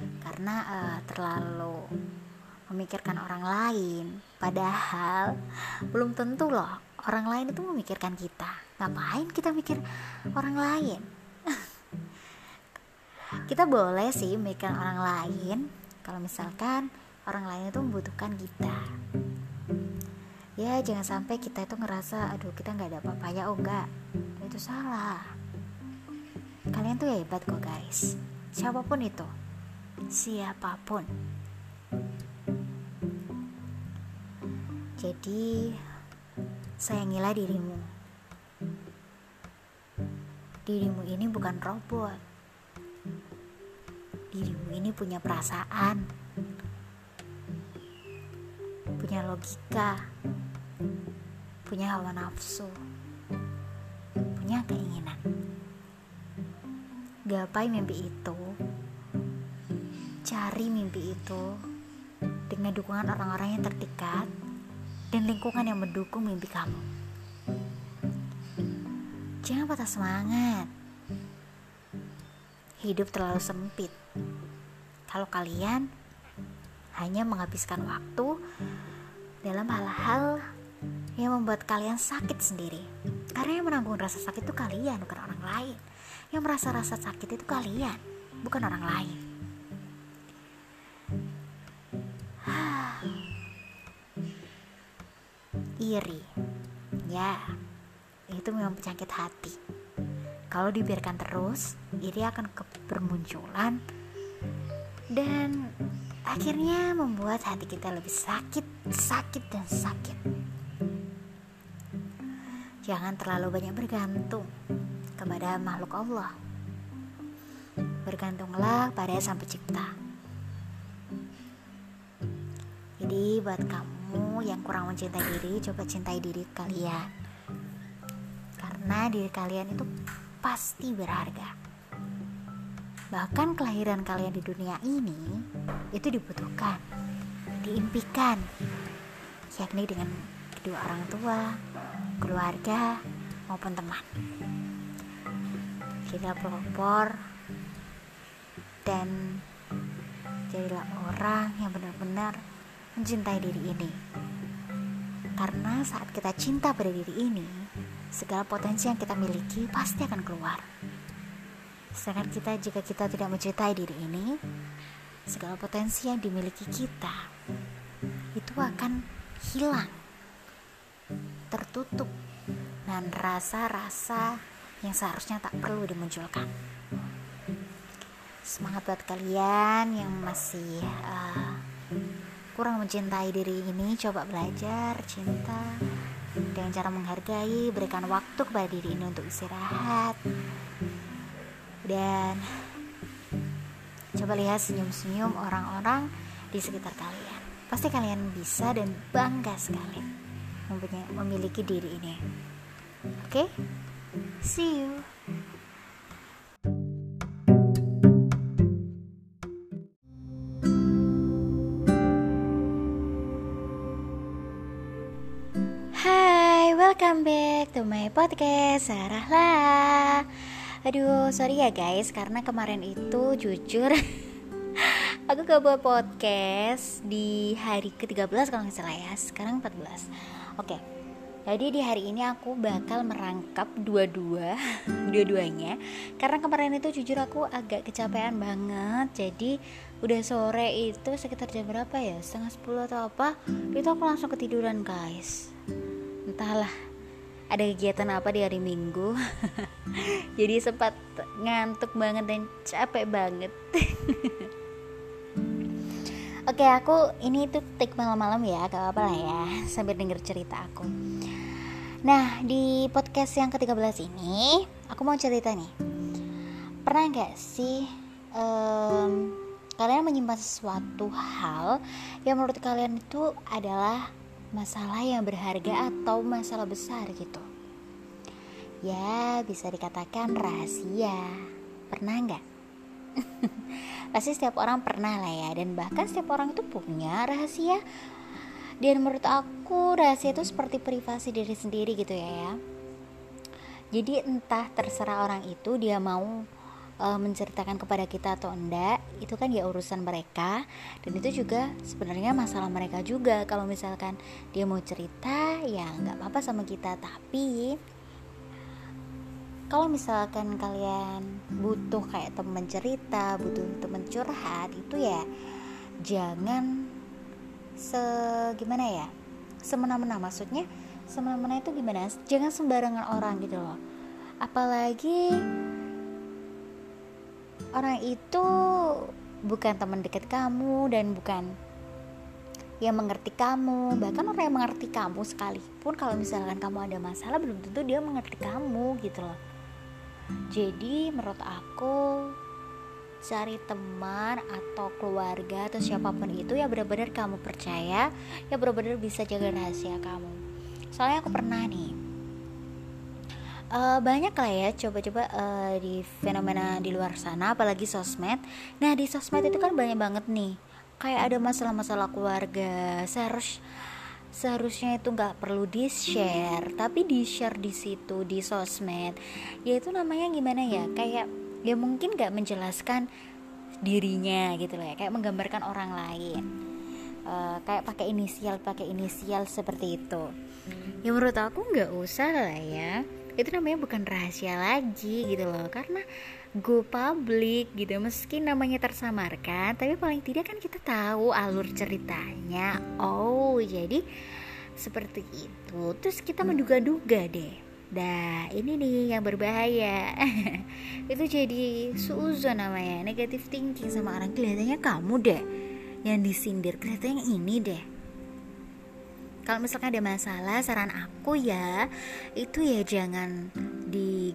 Speaker 1: Karena uh, terlalu memikirkan orang lain. Padahal belum tentu loh orang lain itu memikirkan kita. Ngapain kita mikir orang lain? Kita boleh sih memikirkan orang lain kalau misalkan orang lain itu membutuhkan kita. Ya jangan sampai kita itu ngerasa aduh kita nggak ada apa-apanya. Oh enggak itu salah kalian tuh hebat kok guys siapa pun itu siapa pun Jadi, sayangilah dirimu. Dirimu ini bukan robot. Dirimu ini punya perasaan, punya logika, punya hawa nafsu, punya keinginan. Gapai mimpi itu cari mimpi itu dengan dukungan orang-orang yang terdekat dan lingkungan yang mendukung mimpi kamu jangan patah semangat hidup terlalu sempit kalau kalian hanya menghabiskan waktu dalam hal-hal yang membuat kalian sakit sendiri. Karena yang menanggung rasa sakit itu kalian, bukan orang lain. Yang merasa rasa sakit itu kalian, bukan orang lain. Iri, ya, itu memang penyakit hati. Kalau dibiarkan terus, iri akan bermunculan dan akhirnya membuat hati kita lebih sakit, sakit dan sakit. Jangan terlalu banyak bergantung kepada makhluk Allah. Bergantunglah pada Sang Pencipta. Jadi buat kamu yang kurang mencintai diri, coba cintai diri kalian. Karena diri kalian itu pasti berharga. Bahkan kelahiran kalian di dunia ini itu dibutuhkan, diimpikan, yakni dengan kedua orang tua, keluarga, maupun teman. Kita pelopor dan jadilah orang yang benar-benar mencintai diri ini. Karena saat kita cinta pada diri ini, segala potensi yang kita miliki pasti akan keluar. Sedangkan kita jika kita tidak mencintai diri ini, segala potensi yang dimiliki kita itu akan hilang, tertutup, dan rasa-rasa yang seharusnya tak perlu dimunculkan. Semangat buat kalian yang masih uh, kurang mencintai diri ini, coba belajar cinta dengan cara menghargai, berikan waktu kepada diri ini untuk istirahat, dan coba lihat senyum-senyum orang-orang di sekitar kalian pasti kalian bisa dan bangga sekali mempunyai memiliki diri ini oke okay? See you. Hai, welcome back to my podcast Sarah lah. Aduh sorry ya guys karena kemarin itu jujur Aku gak buat podcast di hari ke-13 kalau nggak salah ya Sekarang 14 Oke jadi di hari ini aku bakal merangkap dua-dua Dua-duanya. Karena kemarin itu jujur aku agak kecapean banget. Jadi udah sore itu sekitar jam berapa ya? Setengah 10 atau apa? Itu aku langsung ketiduran guys. Entahlah ada kegiatan apa di hari Minggu? Jadi sempat ngantuk banget dan capek banget. Oke aku ini tuh take malam-malam ya gak apa-apa lah ya sambil denger cerita aku Nah di podcast yang ke-13 ini aku mau cerita nih. Pernah gak sih um, kalian menyimpan sesuatu hal yang menurut kalian itu adalah masalah yang berharga atau masalah besar gitu? Ya bisa dikatakan rahasia. Pernah nggak? Pasti setiap orang pernah lah ya dan bahkan setiap orang itu punya rahasia dan menurut aku rahasia itu seperti privasi diri sendiri gitu ya ya. Jadi entah terserah orang itu dia mau uh, menceritakan kepada kita atau enggak itu kan ya urusan mereka. Dan itu juga sebenarnya masalah mereka juga. Kalau misalkan dia mau cerita ya nggak apa-apa sama kita. Tapi kalau misalkan kalian butuh kayak teman cerita butuh teman curhat itu ya jangan se gimana ya? Semena-mena maksudnya semena-mena itu gimana? Jangan sembarangan orang gitu loh. Apalagi orang itu bukan teman dekat kamu dan bukan yang mengerti kamu. Bahkan orang yang mengerti kamu sekalipun kalau misalkan kamu ada masalah belum tentu dia mengerti kamu gitu loh. Jadi menurut aku cari teman atau keluarga atau siapa pun itu ya benar-benar kamu percaya ya benar-benar bisa jaga rahasia kamu. Soalnya aku pernah nih uh, banyak lah ya coba-coba uh, di fenomena di luar sana apalagi sosmed. Nah di sosmed itu kan banyak banget nih kayak ada masalah-masalah keluarga seharus seharusnya itu nggak perlu di share tapi di share di situ di sosmed ya itu namanya gimana ya kayak ya mungkin nggak menjelaskan dirinya gitu loh ya kayak menggambarkan orang lain. Uh, kayak pakai inisial pakai inisial seperti itu. Ya menurut aku nggak usah lah ya. Itu namanya bukan rahasia lagi gitu loh karena go public gitu. Meski namanya tersamarkan tapi paling tidak kan kita tahu alur ceritanya. Oh jadi seperti itu. Terus kita menduga-duga deh Dah, ini nih yang berbahaya. itu jadi suuzon namanya, negatif thinking sama orang. Kelihatannya kamu deh yang disindir, kelihatannya ini deh. Kalau misalkan ada masalah saran aku ya itu ya jangan di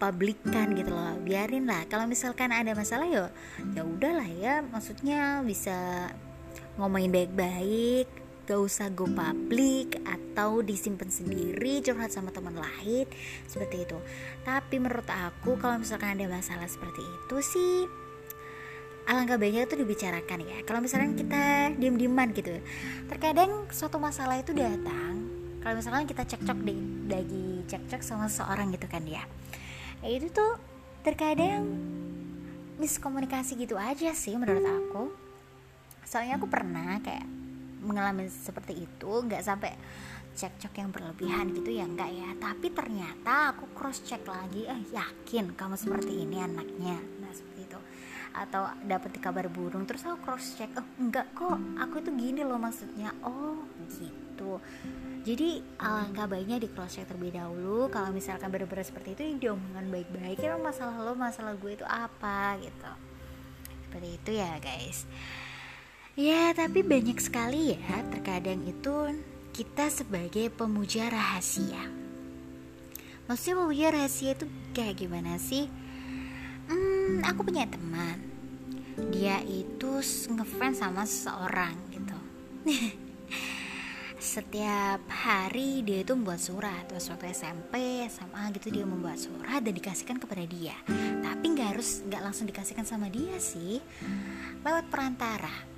Speaker 1: publikan gitu loh. Biarin lah. Kalau misalkan ada masalah ya ya udahlah ya. Maksudnya bisa ngomongin baik-baik gak usah go public atau disimpan sendiri curhat sama teman lain seperti itu. Tapi menurut aku kalau misalkan ada masalah seperti itu sih alangkah baiknya itu dibicarakan ya. Kalau misalnya kita diem-dieman gitu terkadang suatu masalah itu datang kalau misalnya kita cekcok di lagi cekcok sama seorang gitu kan ya. Ya itu tuh terkadang miskomunikasi gitu aja sih menurut aku. Soalnya aku pernah kayak mengalami seperti itu nggak sampai cekcok yang berlebihan gitu ya enggak ya. Tapi ternyata aku cross check lagi eh yakin kamu seperti ini anaknya. Atau dapat kabar burung terus aku cross check oh enggak kok aku itu gini loh maksudnya. Oh gitu. Jadi alangkah baiknya di cross check terlebih dahulu. Kalau misalkan benar-benar seperti itu yang diomongkan baik-baik ya masalah lo masalah gue itu apa? Gitu. Seperti itu ya guys ya tapi banyak sekali ya terkadang itu kita sebagai pemuja rahasia. Maksudnya pemuja rahasia itu kayak gimana sih? Hmm, aku punya teman. Dia itu ngefans sama seseorang gitu. Setiap hari dia itu membuat surat. Pas waktu SMP SMA gitu dia membuat surat dan dikasihkan kepada dia. Tapi nggak harus nggak langsung dikasihkan sama dia sih. Lewat perantara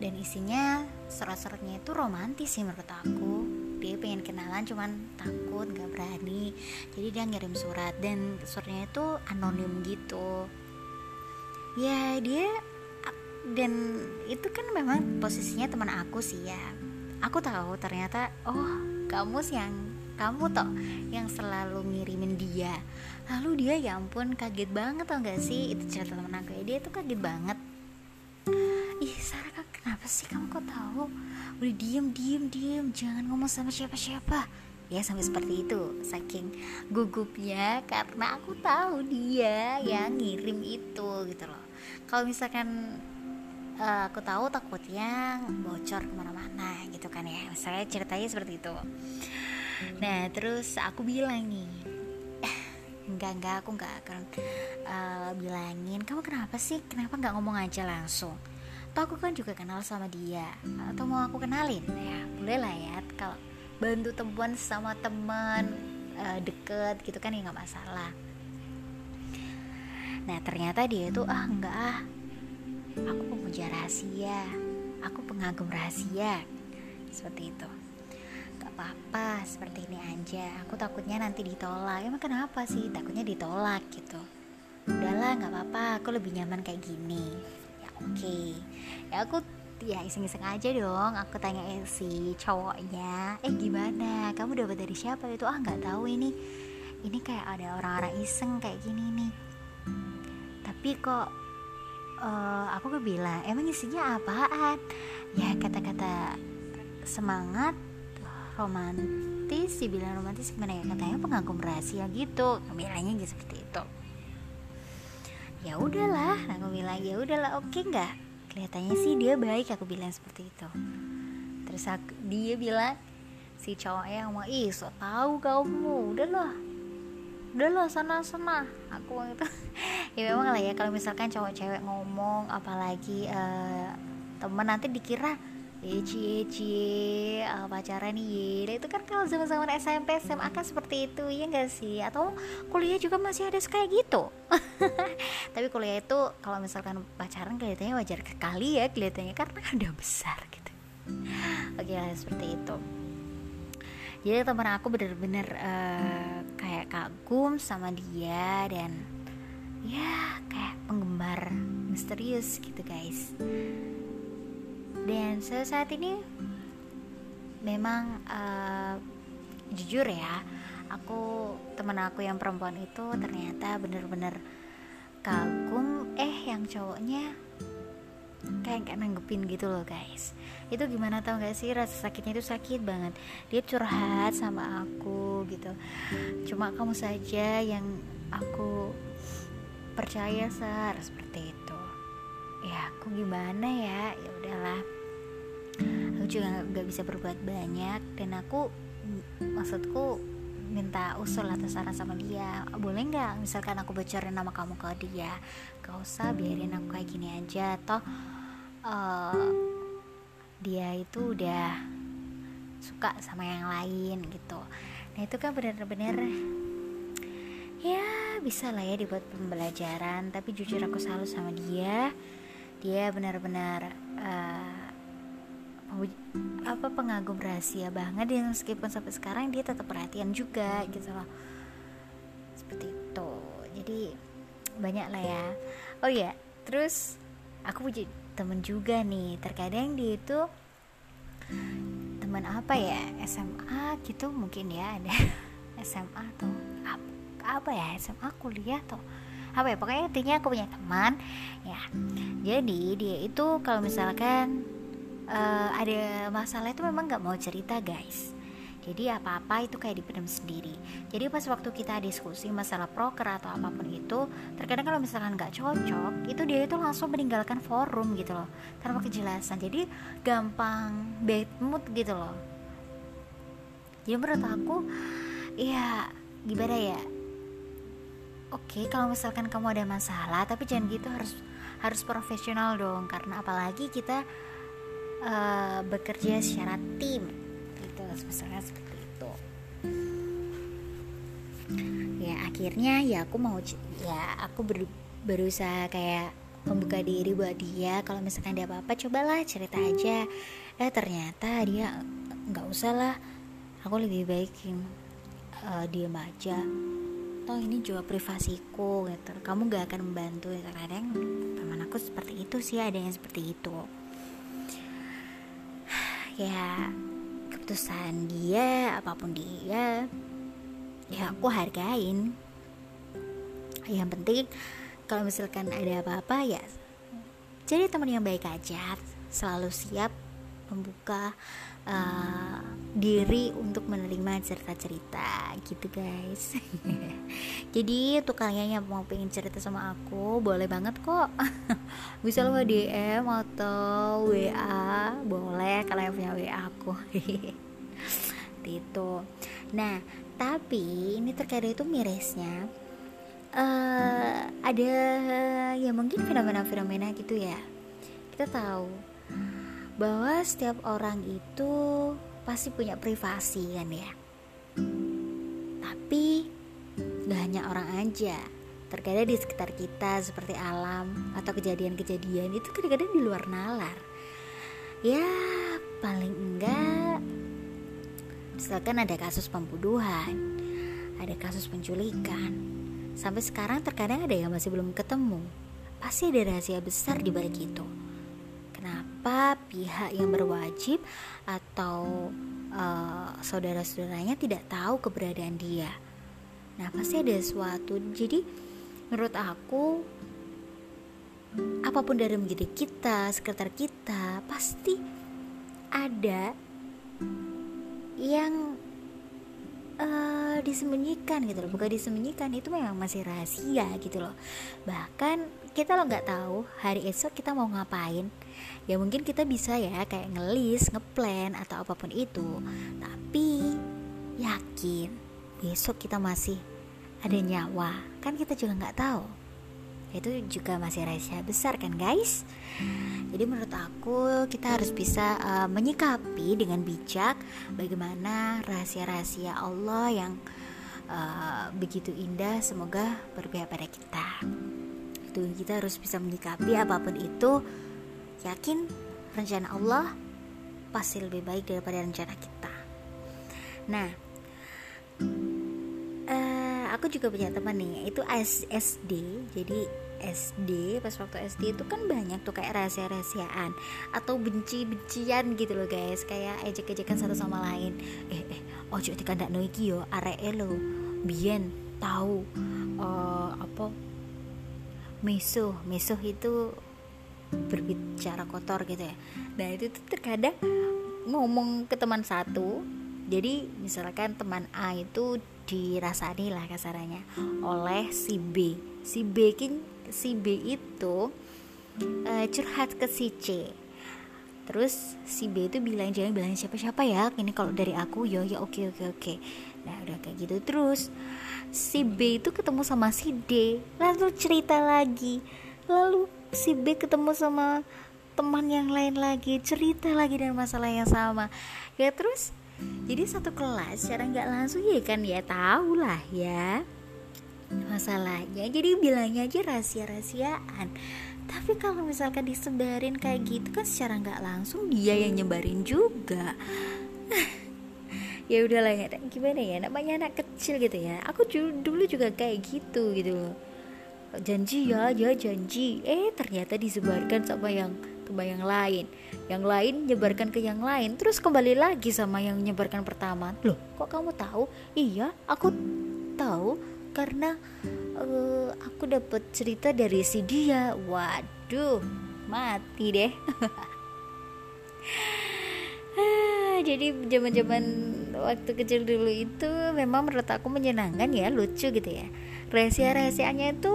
Speaker 1: dan isinya surat-suratnya itu romantis sih menurut aku. Dia pengen kenalan cuman takut nggak berani. Jadi dia ngirim surat dan suratnya itu anonim gitu. Ya dia dan itu kan memang posisinya teman aku sih ya. Aku tahu ternyata oh kamu sih yang kamu toh yang selalu ngirimin dia. Lalu dia ya ampun kaget banget tau gak sih? Itu cerita teman aku ya dia tuh kaget banget. Ih Sarah kenapa sih? Kamu kok tahu? Udah diem diem diem. Jangan ngomong sama siapa siapa ya sampai seperti itu. Saking gugupnya karena aku tahu dia yang ngirim itu gitu loh. Kalau misalkan uh, aku tahu takutnya bocor ke mana-mana gitu kan ya. Misalnya ceritanya seperti itu. Nah terus aku bilang nih. Enggak enggak. Aku enggak akan uh, bilangin. Kamu kenapa sih? Kenapa nggak ngomong aja langsung atau aku kan juga kenal sama dia. Atau mau aku kenalin? Ya boleh lah ya. Kalau bantu temuan sama teman uh, deket gitu kan ya nggak masalah. Nah ternyata dia itu ah enggak ah. Aku pemuja rahasia. Aku pengagum rahasia. Seperti itu. Gak apa-apa seperti ini aja. Aku takutnya nanti ditolak. Emang kenapa sih? Takutnya ditolak gitu. Udahlah nggak apa-apa aku lebih nyaman kayak gini. Oke. okay. Ya aku ya iseng-iseng aja dong. Aku tanya si cowoknya eh gimana? Kamu dapat dari siapa itu? Ah nggak tahu ini. Ini kayak ada orang-orang iseng kayak gini nih. Tapi kok uh, aku bilang emang isinya apaan? Ya kata-kata semangat romantis dibilang romantis gimana ya? Katanya pengagum rahasia gitu bilangnya gitu seperti itu. Ya udahlah aku bilang ya udahlah oke okay nggak kelihatannya sih dia baik aku bilang seperti itu. Terus aku, dia bilang si cowoknya mau ih so tahu kamu udahlah udahlah sana sana. Aku itu ya memang lah ya kalau misalkan cowok cewek ngomong apalagi uh, temen nanti dikira cie cie uh, pacaran nih nah, itu kan kalau zaman zaman SMP SMA kan seperti itu ya enggak sih? Atau kuliah juga masih ada kayak gitu? Tapi kuliah itu kalau misalkan pacaran kelihatannya wajar kali ya kelihatannya karena udah besar gitu. Oke lah seperti itu. Jadi teman aku bener-bener uh, kayak kagum sama dia dan ya kayak penggemar misterius gitu guys dan saat ini memang uh, jujur ya aku teman aku yang perempuan itu ternyata bener-bener kagum eh yang cowoknya kayak kayak nanggepin gitu loh guys. Itu gimana tau gak sih rasa sakitnya itu sakit banget. Dia curhat sama aku gitu. Cuma kamu saja yang aku percaya sar seperti itu. Ya aku gimana ya? Ya udahlah aku juga nggak bisa berbuat banyak dan aku maksudku minta usul atau saran sama dia. Boleh nggak misalkan aku bocorin nama kamu ke dia? Gak usah biarin aku kayak gini aja. Toh uh, dia itu udah suka sama yang lain gitu. Nah itu kan benar-benar ya bisa lah ya dibuat pembelajaran. Tapi jujur aku selalu sama dia. Dia benar-benar uh, apa pengagum rahasia banget dan meskipun sampai sekarang dia tetap perhatian juga gitu loh. Seperti itu. Jadi banyak lah ya. Oh ya terus aku punya temen juga nih. Terkadang dia itu teman apa ya? SMA gitu mungkin ya ada SMA tuh apa, ya? SMA kuliah tuh apa ya? Pokoknya intinya aku punya teman ya. Jadi dia itu kalau misalkan uh, ada masalah itu memang nggak mau cerita guys. Jadi apa-apa itu kayak dipendam sendiri. Jadi pas waktu kita diskusi masalah proker atau apa pun itu terkadang kalau misalkan nggak cocok itu dia itu langsung meninggalkan forum gitu loh tanpa kejelasan. Jadi gampang bad mood gitu loh. Jadi menurut aku ya gimana ya? Oke kalau misalkan kamu ada masalah tapi jangan gitu harus harus profesional dong. Karena apalagi kita uh, bekerja secara tim. Gitu misalnya seperti itu. Ya akhirnya ya aku mau ya aku ber, berusaha kayak membuka diri buat dia. Kalau misalkan dia apa-apa cobalah cerita aja. Eh ternyata dia nggak usah lah. Aku lebih baik uh, diem aja. Toh ini juga privasiku gitu. Kamu gak akan membantu. Kadang teman aku seperti itu sih ada yang seperti itu ya keputusan dia apa pun dia ya aku hargain. Yang penting kalau misalkan ada apa-apa ya jadi teman yang baik aja. Selalu siap membuka uh, diri untuk menerima cerita-cerita gitu guys. Jadi untuk kalian yang mau pengen cerita sama aku boleh banget kok. Bisa lo DM atau WA boleh kalian punya WA aku. Itu nah tapi ini terkadang itu mirisnya uh, ada ya mungkin fenomena-fenomena gitu ya. Kita tahu bahwa setiap orang itu pasti punya privasi kan ya. Tapi gak hanya orang aja. Terkadang di sekitar kita seperti alam atau kejadian-kejadian itu kadang-kadang di luar nalar. Ya paling enggak misalkan ada kasus pembunuhan ada kasus penculikan sampai sekarang terkadang ada yang masih belum ketemu. Pasti ada rahasia besar di balik itu kenapa pihak yang berwajib atau uh, saudara-saudaranya tidak tahu keberadaan dia. Nah, pasti ada sesuatu. Jadi, menurut aku, apa pun dari menjadi kita, sekitar kita, pasti ada yang uh, disembunyikan gitu loh. Bukan disembunyikan, itu memang masih rahasia gitu loh. Bahkan kita lo nggak tahu hari esok kita mau ngapain. Ya mungkin kita bisa ya kayak ngelis ngeplan atau apa pun itu. Tapi yakin besok kita masih ada nyawa. Kan kita juga nggak tahu. Itu juga masih rahasia besar kan guys? Jadi menurut aku kita harus bisa uh, menyikapi dengan bijak bagaimana rahasia-rahasia Allah yang uh, begitu indah semoga berpihak pada kita itu kita harus bisa menyikapi apa pun itu. Yakin rencana Allah pasti lebih baik daripada rencana kita. Nah uh, aku juga punya teman nih itu SD jadi SD pas waktu SD itu kan banyak tuh kayak rahasia-rahasiaan atau benci-bencian gitu loh guys. Kayak ejek-ejekan satu sama lain. Eh eh ojo dikandak no iki yo arek lo biyen tahu uh, apa meso meso itu berbicara kotor gitu ya. Nah itu tuh terkadang ngomong ke teman satu jadi misalkan teman A itu dirasani lah kasarannya oleh si B. Si B si B itu uh, curhat ke si C. Terus si B itu bilang jangan bilang siapa-siapa ya ini kalau dari aku yo ya oke oke oke. Nah udah kayak gitu terus si B itu ketemu sama si D. Lalu cerita lagi. Lalu si B ketemu sama teman yang lain lagi cerita lagi dengan masalah yang sama. Ya terus jadi satu kelas secara nggak langsung ya kan? Ya tahu lah ya masalahnya. Jadi bilangnya aja rahasia-rahasiaan. Tapi kalau misalkan disebarin kayak gitu kan secara nggak langsung dia yang nyebarin juga ya udahlah ya gimana ya namanya anak kecil gitu ya. Aku dulu juga kayak gitu gitu loh. Janji ya ya janji. Eh ternyata disebarkan sama yang ke yang lain. Yang lain nyebarkan ke yang lain terus kembali lagi sama yang nyebarkan pertama. Loh. Kok kamu tahu? Iya aku tahu karena uh, aku dapat cerita dari si dia. Waduh mati deh ah, jadi zaman-zaman waktu kecil dulu itu memang menurut aku menyenangkan ya lucu gitu ya. Rahasia-rahasianya itu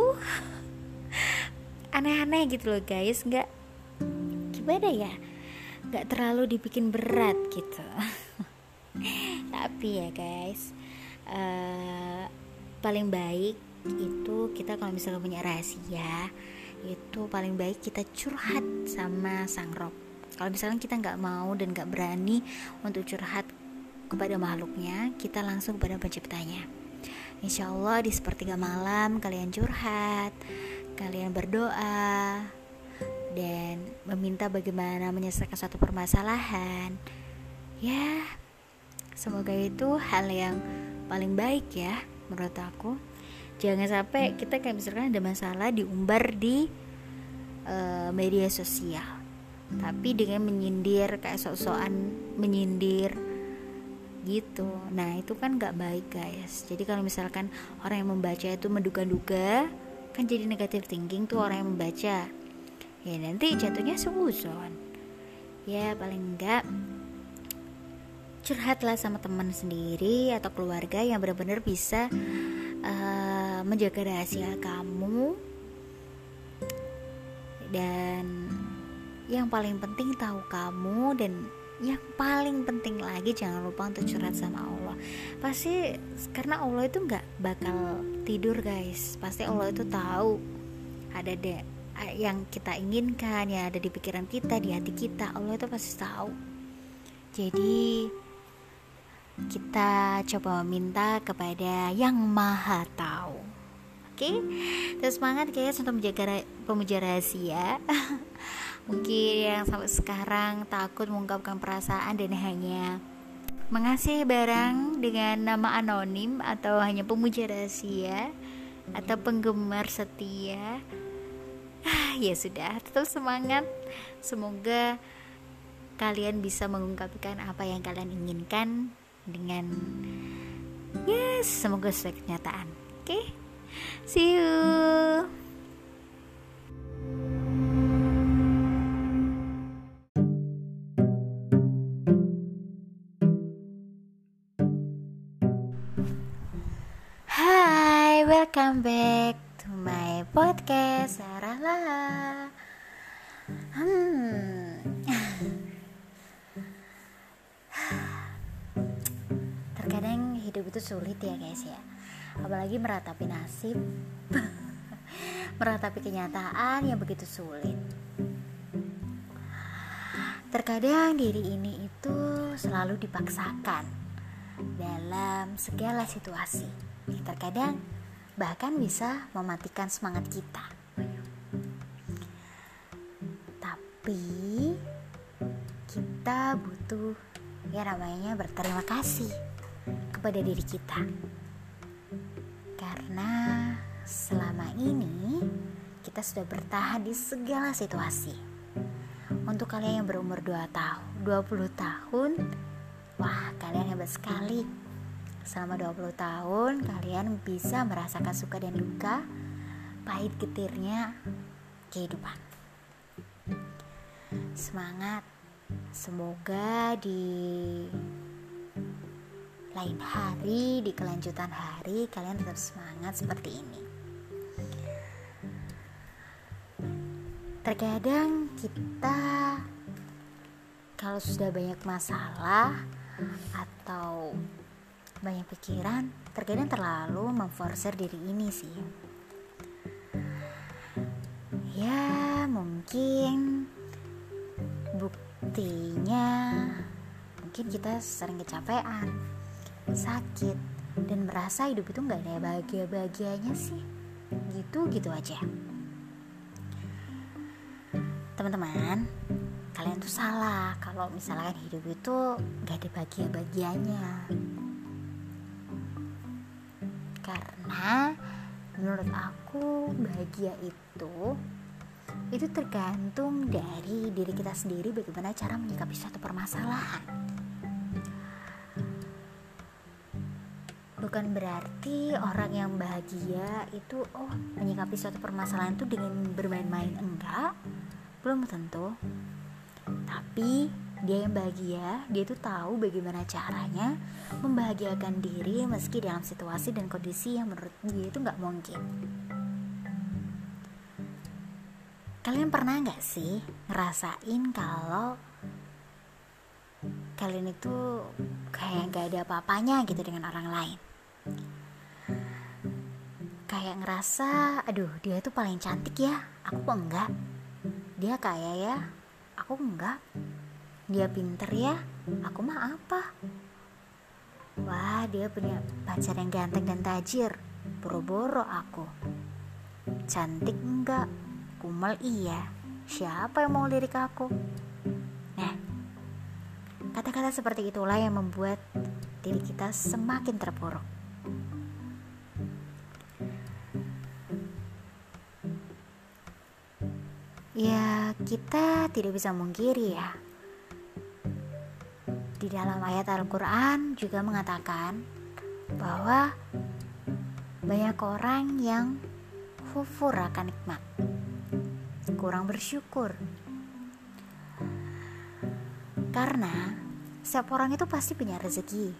Speaker 1: aneh-aneh gitu loh guys. Nggak gimana ya? Nggak terlalu dibikin berat gitu. Tapi ya guys uh, paling baik itu kita kalau misalnya punya rahasia itu paling baik kita curhat sama sang rob kalau misalnya kita nggak mau dan nggak berani untuk curhat kepada makhluknya kita langsung kepada penciptanya Insya Allah di sepertiga malam kalian curhat kalian berdoa dan meminta bagaimana menyelesaikan suatu permasalahan. Ya, semoga itu hal yang paling baik ya menurut aku. Jangan sampai kita kayak misalkan ada masalah diumbar di uh, media sosial, tapi dengan menyindir kayak sok-sokan menyindir gitu. Nah itu kan nggak baik guys. Jadi kalau misalkan orang yang membaca itu menduga-duga, kan jadi negatif thinking tuh orang yang membaca ya nanti jatuhnya seuzon ya paling enggak curhatlah sama teman sendiri atau keluarga yang benar-benar bisa uh, menjaga rahasia kamu dan yang paling penting tahu kamu dan yang paling penting lagi jangan lupa untuk curhat sama Allah. Pasti karena Allah itu nggak bakal tidur guys. Pasti Allah itu tahu ada deh yang kita inginkan yang ada di pikiran kita di hati kita. Allah itu pasti tahu. Jadi kita coba meminta kepada yang maha tahu. Oke? Okay? terus semangat guys untuk menjaga pemuja rahasia mungkin yang sampai sekarang takut mengungkapkan perasaan dan hanya mengasih barang dengan nama anonim atau hanya pemuja rahasia atau penggemar setia. Ya sudah tetap semangat. Semoga kalian bisa mengungkapkan apa yang kalian inginkan dengan yes semoga sesuai kenyataan. Oke okay? see you Welcome back to my podcast Sarah lah. Hmm. Terkadang hidup itu sulit ya guys ya. Apalagi meratapi nasib. meratapi kenyataan yang begitu sulit. Terkadang diri ini itu selalu dipaksakan dalam segala situasi. Terkadang bahkan bisa mematikan semangat kita. Tapi kita butuh ya namanya berterima kasih kepada diri kita. Karena selama ini kita sudah bertahan di segala situasi untuk kalian yang berumur 2 tahun, 20 tahun, wah kalian hebat sekali. Selama 20 tahun kalian bisa merasakan suka dan duka, pahit getirnya kehidupan. Semangat. Semoga di lain hari, di kelanjutan hari kalian tetap semangat seperti ini. Terkadang kita kalau sudah banyak masalah atau banyak pikiran, terkadang terlalu memforsir diri ini sih. Ya, mungkin buktinya mungkin kita sering kecapean, sakit, dan merasa hidup itu nggak ada bahagia-bahagianya sih. Gitu-gitu aja teman-teman kalian tuh salah kalau misalkan hidup itu gak ada bahagia-bahagianya karena menurut aku bahagia itu itu tergantung dari diri kita sendiri bagaimana cara menyikapi suatu permasalahan. Bukan berarti orang yang bahagia itu oh menyikapi suatu permasalahan itu dengan bermain-main enggak. Belum tentu. Tapi dia yang bahagia dia tuh tahu bagaimana caranya membahagiakan diri meski dalam situasi dan kondisi yang menurut dia itu nggak mungkin. Kalian pernah nggak sih ngerasain kalau kalian itu kayak nggak ada apa-apanya gitu dengan orang lain? Kayak ngerasa aduh dia itu paling cantik ya aku kok enggak dia kaya ya aku enggak dia pinter ya. Aku mah apa? Wah dia punya pacar yang ganteng dan tajir. Boro-boro aku. Cantik enggak? Kumel iya. Siapa yang mau lirik aku? Nah kata-kata seperti itulah yang membuat diri kita semakin terpuruk. Ya, kita tidak bisa mengkiri ya. Di dalam ayat Al-Quran juga mengatakan bahwa banyak orang yang kufur akan nikmat, kurang bersyukur. Karena setiap orang itu pasti punya rezeki.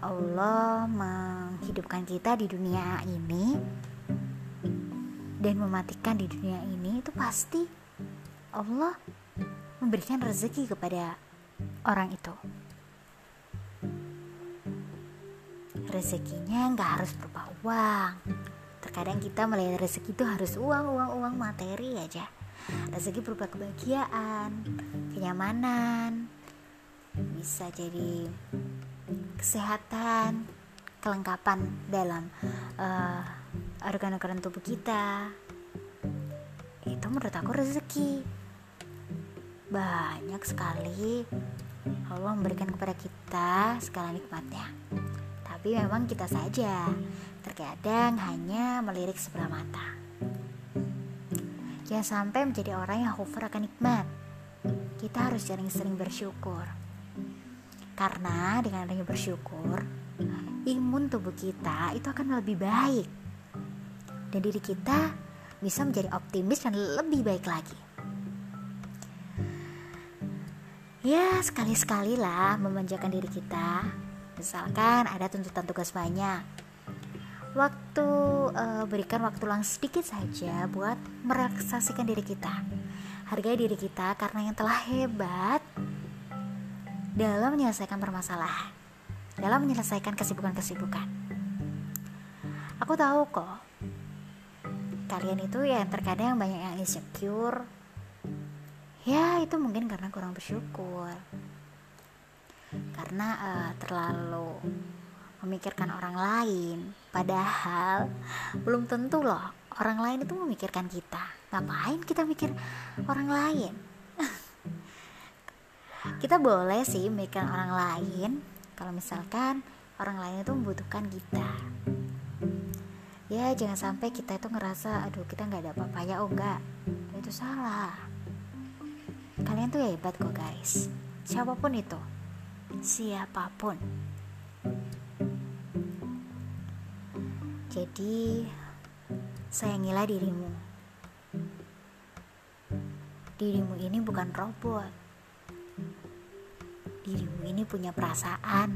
Speaker 1: Allah menghidupkan kita di dunia ini dan mematikan di dunia ini itu pasti Allah memberikan rezeki kepada orang itu. Rezekinya nggak harus berupa uang. Terkadang kita melihat rezeki itu harus uang, uang, uang materi aja. Rezeki berupa kebahagiaan, kenyamanan, bisa jadi kesehatan, kelengkapan dalam uh, organ-organ tubuh kita itu menurut aku rezeki banyak sekali. Allah memberikan kepada kita segala nikmatnya. Tapi memang kita saja terkadang hanya melirik sebelah mata. Jangan sampai menjadi orang yang kufur akan nikmat. Kita harus sering-sering bersyukur. Karena dengan adanya bersyukur imun tubuh kita itu akan lebih baik. Dan diri kita bisa menjadi optimis dan lebih baik lagi. Ya, sekali-sekali lah memanjakan diri kita. Misalkan ada tuntutan tugas banyak. Waktu uh, berikan waktu luang sedikit saja buat merelaksasikan diri kita. Hargai diri kita karena yang telah hebat dalam menyelesaikan permasalahan, dalam menyelesaikan kesibukan-kesibukan. Aku tahu kok kalian itu ya terkadang banyak yang insecure ya itu mungkin karena kurang bersyukur. Karena uh, terlalu memikirkan orang lain. Padahal belum tentu loh orang lain itu memikirkan kita. Ngapain kita mikir orang lain? Kita boleh sih memikirkan orang lain kalau misalkan orang lain itu membutuhkan kita. Ya jangan sampai kita itu ngerasa aduh kita nggak ada apa-apa. Ya oh enggak itu salah kalian tuh hebat kok guys. Siapa pun itu. Siapa pun. Jadi sayangilah dirimu. Dirimu ini bukan robot. Dirimu ini punya perasaan.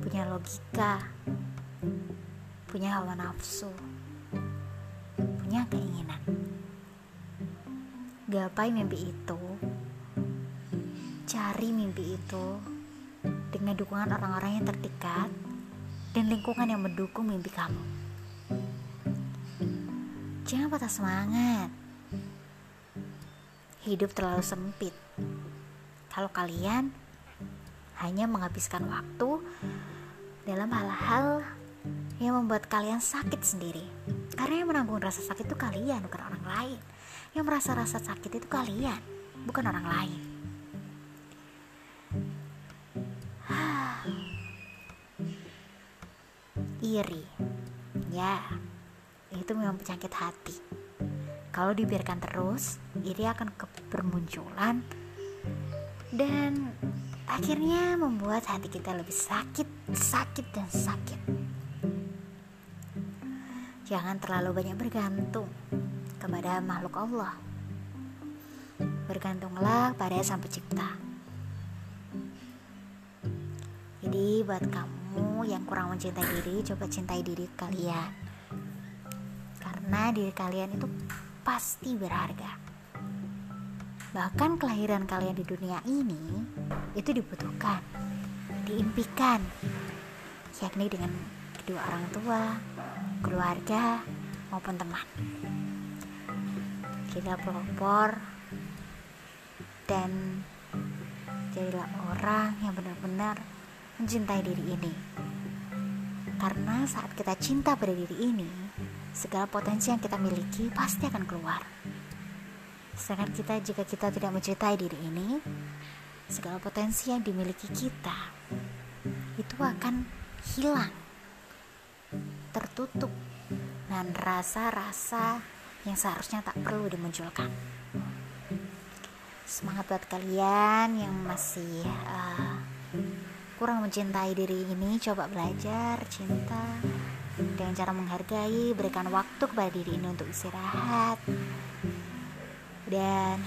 Speaker 1: Punya logika. Punya hawa nafsu, punya keinginan. Gapai mimpi itu, cari mimpi itu dengan dukungan orang-orang yang terdekat dan lingkungan yang mendukung mimpi kamu. Jangan patah semangat. Hidup terlalu sempit. Kalau kalian hanya menghabiskan waktu dalam hal-hal yang membuat kalian sakit sendiri. Karena yang menanggung rasa sakit itu kalian, bukan orang lain. Yang merasa rasa sakit itu kalian, bukan orang lain. Iri, ya, itu memang penyakit hati. Kalau dibiarkan terus, iri akan bermunculan dan akhirnya membuat hati kita lebih sakit, sakit dan sakit. Jangan terlalu banyak bergantung kepada makhluk Allah. Bergantunglah pada Sang Pencipta. Jadi buat kamu yang kurang mencintai diri, coba cintai diri kalian. Karena diri kalian itu pasti berharga. Bahkan kelahiran kalian di dunia ini itu dibutuhkan, diimpikan, yakni dengan kedua orang tua, keluarga maupun teman kita pelopor dan jadilah orang yang benar-benar mencintai diri ini. Karena saat kita cinta pada diri ini segala potensi yang kita miliki pasti akan keluar. Sedangkan kita jika kita tidak mencintai diri ini segala potensi yang dimiliki kita itu akan hilang tertutup. Dan rasa-rasa yang seharusnya tak perlu dimunculkan. Semangat buat kalian yang masih uh, kurang mencintai diri ini, coba belajar cinta dengan cara menghargai, berikan waktu kepada diri ini untuk istirahat dan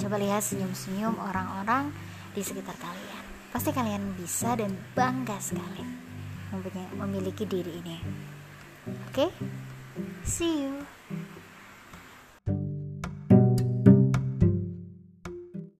Speaker 1: coba lihat senyum-senyum orang-orang di sekitar kalian. Pasti kalian bisa dan bangga sekali memiliki diri ini. Oke, okay? See you.